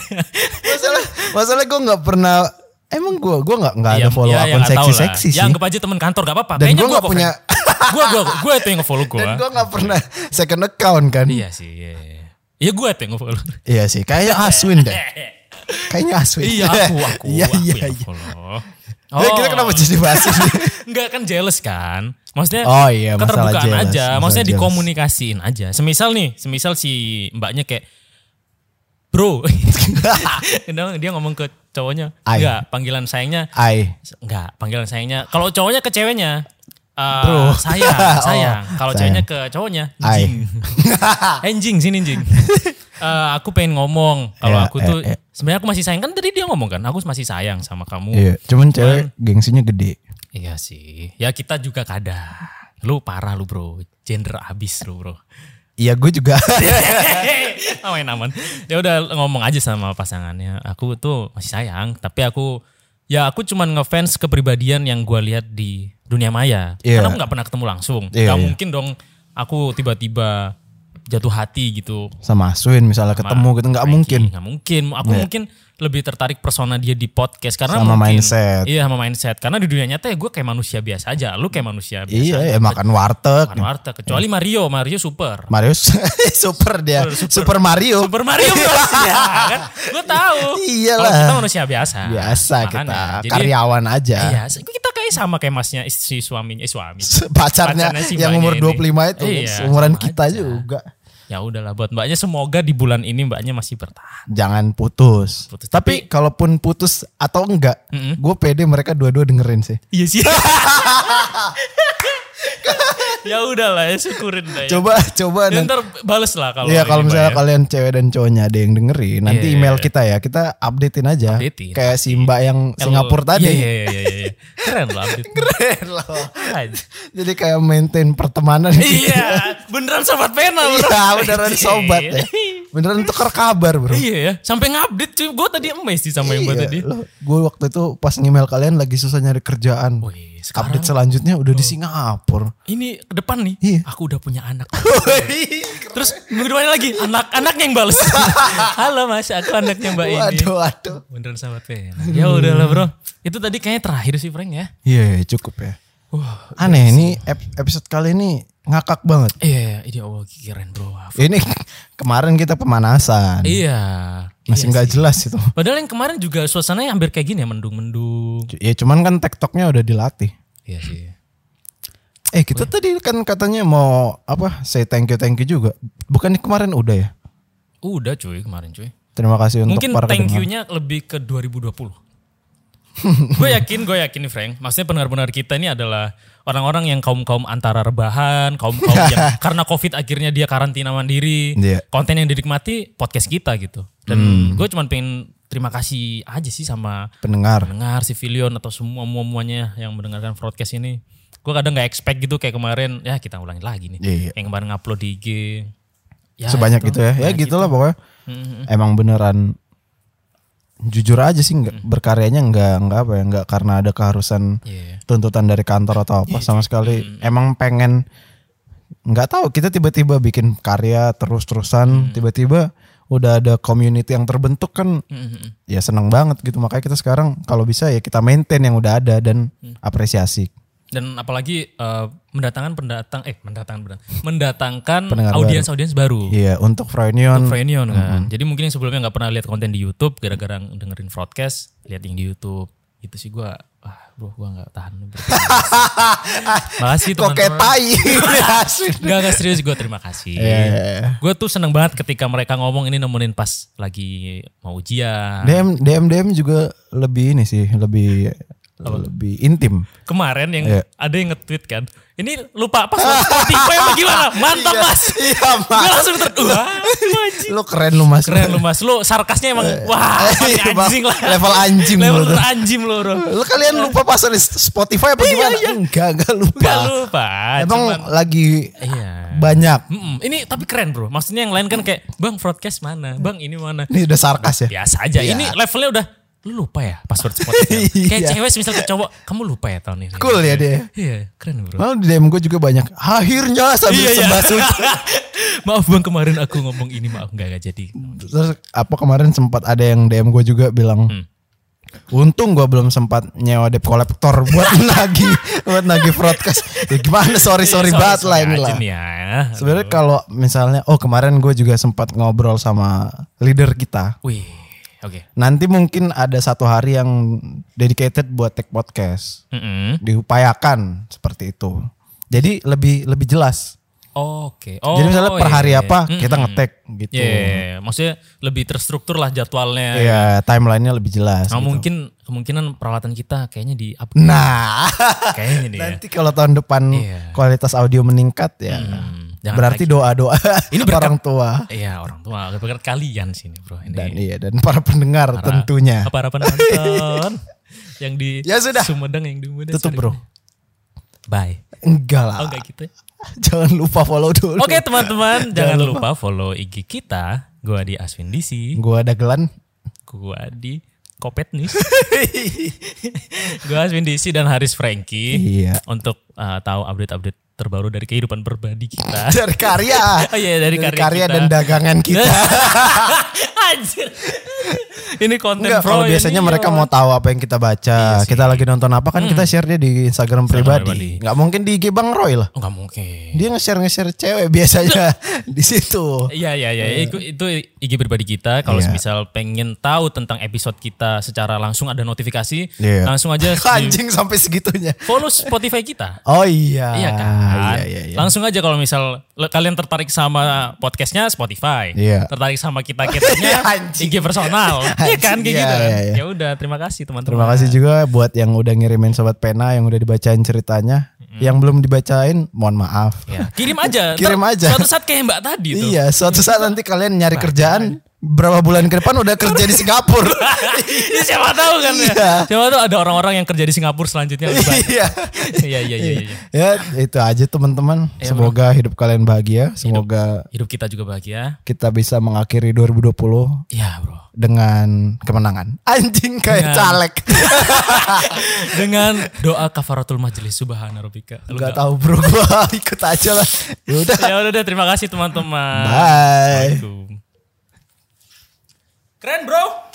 Masalah, masalah gue nggak pernah. Emang gue gue nggak nggak ada Iya, follow iya, akun tahu seksi seksi Ya sih. anggap aja teman kantor gak apa-apa. Dan gue gua nggak punya. Gua gua gua itu yang nge-follow gua. Dan gue nggak pernah second account kan. Iya sih, iya. iya. Iya gua tuh yang nge-follow. Iya sih, kayaknya Aswin deh. Kayaknya Aswin. iya, aku aku Iya iya yang iya. Eh, kita kenapa jadi bahas ini? Enggak kan jealous kan? Maksudnya Oh iya, keterbukaan jealous, aja. Maksudnya dikomunikasiin aja. Semisal nih, semisal si mbaknya kayak Bro, dia dia ngomong ke cowoknya, enggak, panggilan sayangnya Ai. Enggak, panggilan sayangnya. Kalau cowoknya ke ceweknya, eh, Bro. sayang, sayang. Oh, Kalau ceweknya ke cowoknya, Ai. jing. Enjing sini jing. Eh, aku pengen ngomong kalau Ya, aku tuh eh, eh. sebenarnya aku masih sayang kan tadi dia ngomong kan, aku masih sayang sama kamu. Iya, cuman cewek gengsinya gede. Iya sih. Ya kita juga kadang. Lu parah lu bro, gender abis lu bro. Iya, gue juga. Main aman. Ya udah ngomong aja sama pasangannya. Aku tuh masih sayang, tapi aku ya aku cuman ngefans kepribadian yang gua lihat di dunia maya. Iya. Karena aku nggak pernah ketemu langsung. Iya, gak iya. mungkin dong aku tiba-tiba jatuh hati gitu. Sama Aswin misalnya ketemu gitu nggak mungkin. Nggak mungkin. Aku Iya. mungkin lebih tertarik persona dia di podcast karena Sama mungkin, mindset. Iya sama mindset. Karena di dunia nyata ya gue kayak manusia biasa aja. Lu kayak manusia biasa. Iya, aja. ya makan warteg. Makan warteg. Kecuali Mario, Mario super. Mario super dia. Super, Mario. Super Mario Bros. ya kan? Gue tahu. Iyalah. Kalau kita manusia biasa. Biasa Makanya, kita Jadi, karyawan aja. Iya, kita kayak sama kayak masnya istri suaminya, eh suami. Pacarnya Pacarnya si yang umur ini. 25 itu Iya, umuran kita aja. juga. Ya udahlah buat mbaknya semoga di bulan ini mbaknya masih bertahan. Jangan putus. Putus. Tapi kalaupun putus atau enggak, Mm-mm. gue pede mereka dua-dua dengerin sih. Iya sih. ya udahlah ya syukurin dah ya. Coba coba Ya, nanti. ntar bales lah kalau Iya kalau misalnya ya. kalian cewek dan cowoknya ada yang dengerin, nanti Iya, email iya. kita ya, kita updatein aja. Updatein, Kayak si Mbak yang Singapura tadi. Iya, iya, iya, iya, iya. Keren loh update. Keren loh. Jadi kayak maintain pertemanan. Iya, beneran sobat pena. Iya, beneran sobat ya. Iya. Beneran tukar kabar bro. Iya ya, sampai ngupdate cuy. Gue tadi emes sih sama yang gue tadi. Gue waktu itu pas ngemail kalian lagi susah nyari kerjaan. Wih, sekarang Update selanjutnya udah di Singapura. ini ke depan nih, Iya. aku udah punya anak. Terus minggu depannya lagi, anak-anaknya yang balas. Halo mas, aku anaknya mbak ini. Waduh, waduh. Beneran sahabat pena. Ya udahlah bro. Itu tadi kayaknya terakhir sih Frank ya. Iya, iya, cukup ya. Wah, Aneh ini ep- episode kali ini ngakak banget. iya, ini Allah keren bro. Ini kemarin kita pemanasan. Iya. Masih nggak jelas itu. Padahal yang kemarin juga suasananya hampir kayak gini ya, mendung-mendung. Ya cuman kan tektoknya udah dilatih. Iya sih. Eh kita tadi kan katanya mau apa? Say thank you thank you juga. Bukan kemarin udah ya? Udah cuy kemarin cuy. Terima kasih untuk Mungkin para thank you-nya lebih ke 2020. gue yakin, gue yakin nih Frank. Maksudnya pendengar-pendengar kita ini adalah orang-orang yang kaum-kaum antara rebahan, kaum-kaum yang karena COVID akhirnya dia karantina mandiri. Iya. Konten yang dinikmati podcast kita gitu. Dan gue cuma pengen terima kasih aja sih sama pendengar. pendengar civilion atau semua muanya yang mendengarkan broadcast ini. Gue kadang nggak expect gitu kayak kemarin ya kita ulangin lagi nih. Iya. Yang kemarin ngupload di IG. Ya, Sebanyak itu. itu ya. Ya gitulah pokoknya. Emang beneran jujur aja sih nggak berkaryanya nggak nggak apa ya nggak karena ada keharusan Iya. tuntutan dari kantor atau apa sama sekali emang pengen nggak tahu kita tiba-tiba bikin karya terus-terusan tiba-tiba udah ada community yang terbentuk kan Mm-mm. ya seneng banget gitu makanya kita sekarang kalau bisa ya kita maintain yang udah ada dan apresiasi Dan apalagi eh, mendatangkan pendatang eh mendatangkan pendatang, mendatangkan audiens audiens baru. iya untuk Frenion Frenion kan. Jadi mungkin yang sebelumnya nggak pernah lihat konten di YouTube gara-gara dengerin broadcast, lihat yang di YouTube. Itu sih gua ah bro gua nggak tahan. Makasih teman-teman. tai Gak, gak serius gue terima kasih. Iya, iya, iya. Gue tuh seneng banget ketika mereka ngomong ini nemenin pas lagi mau ujian. DM DM DM juga lebih ini sih lebih lebih intim Kemarin yang Iya. ada yang nge-tweet kan. Ini lupa password Spotify apa gimana? Mantap mas. iya Gue langsung ter... Wah, lu keren lu mas Keren lu mas. Lu sarkasnya emang wah Iya, anjing lah. level anjing Level tuh. anjing lu bro. Lu kalian lupa pasang di Spotify apa gimana? Enggak, enggak lupa. Gak lupa. Emang cuman- lagi Iya. banyak. Mm-mm. Ini tapi keren bro. Maksudnya yang lain kan kayak bang broadcast mana, bang ini mana. Ini udah sarkas ya. Biasa aja. Iya. Ini levelnya udah lu lupa ya password Spotify. Kayak Iya. cewek misal ke cowok, kamu lupa ya tahun ini. Cool ya dia. Iya, keren bro. Malah di DM gue juga banyak. Akhirnya sambil Iya, iya. sembah suci. maaf bang kemarin aku ngomong ini maaf nggak nggak jadi. Terus apa kemarin sempat ada yang DM gue juga bilang. Hmm. Untung gue belum sempat nyewa debt collector buat nagi buat nagi broadcast. Ya gimana sorry sorry Sorry, banget lah ini lah. ya. Sebenarnya kalau misalnya oh kemarin gue juga sempat ngobrol sama leader kita. Wih, oke. Nanti mungkin ada satu hari yang dedicated buat tech podcast. Mm-mm. Diupayakan seperti itu. Jadi lebih lebih jelas. Oke. Oh, Jadi misalnya per iya, hari iya. apa kita ngetek gitu. Iya, iya, maksudnya lebih terstruktur lah jadwalnya. Iya, timelinenya lebih jelas. Nah, gitu. mungkin kemungkinan peralatan kita kayaknya di up Nah, kayaknya nih ya. nanti kalau tahun depan Iya. kualitas audio meningkat ya. Hmm, jangan berarti doa-doa Ini berkat- orang tua Iya orang tua, berkat kalian sini bro. Ini dan iya dan para pendengar para- tentunya. Para penonton yang di Ya sudah. Sumedang yang di Sumedang. Tutup, bro. Bye. Enggak lah. Oh enggak gitu. ya? Jangan lupa follow dulu. Oke teman-teman, jangan Jangan lupa follow IG kita. Gua di Aswin DC, Gua ada gelan. gua di Kopet News. gua Aswin DC dan Haris Franky. Iya. Untuk uh, tahu update-update terbaru dari kehidupan berbadi kita. Dari karya. Oh iya, dari karya kita. dan dagangan kita. Anjir. Ini konten Enggak, pro kalau biasanya mereka ya. mau tahu apa yang kita baca, kita lagi nonton apa kan kita share dia di Instagram pribadi. pribadi. Nggak mungkin di IG Bang Roy lah. Nggak mungkin. Dia nge-share nge-share cewek biasanya di situ. Iya iya iya itu, itu IG pribadi kita kalau Iya. misal pengen tahu tentang episode kita secara langsung ada notifikasi Iya. langsung aja di Anjing sampai segitunya. follow Spotify kita. Oh iya. Iya kan? Iya, iya, iya. Langsung aja kalau misal kalian tertarik sama podcastnya Spotify. Iya. Tertarik sama kita-kitanya Anjing. IG personal. Iya kan kayak gitu kan. iya. Ya udah terima kasih teman-teman. Terima kasih juga buat yang udah ngirimin sobat pena yang udah dibacain ceritanya. Yang belum dibacain, mohon maaf. Ya, kirim aja. Kirim aja. Suatu saat kayak Mbak tadi tuh. Iya, suatu saat nanti kalian nyari kerjaan berapa bulan ke depan udah kerja di Singapura. ya siapa tahu kan ya. Iya. Siapa tahu ada orang-orang yang kerja di Singapura selanjutnya lebih banyak. Iya. Iya iya iya iya. Ya itu aja teman-teman. Semoga hidup kalian bahagia. Semoga Hidup kita juga bahagia. kita bisa mengakhiri 2020 Iya, Bro. dengan kemenangan. Anjing kayak Dengan- caleg. Dengan doa kafaratul majelis subhana rabbika. Lu Gak tahu bro gua ikut aja lah. Ya udah. Ya udah terima kasih teman-teman. Bye. Assalamualaikum. Keren, Bro.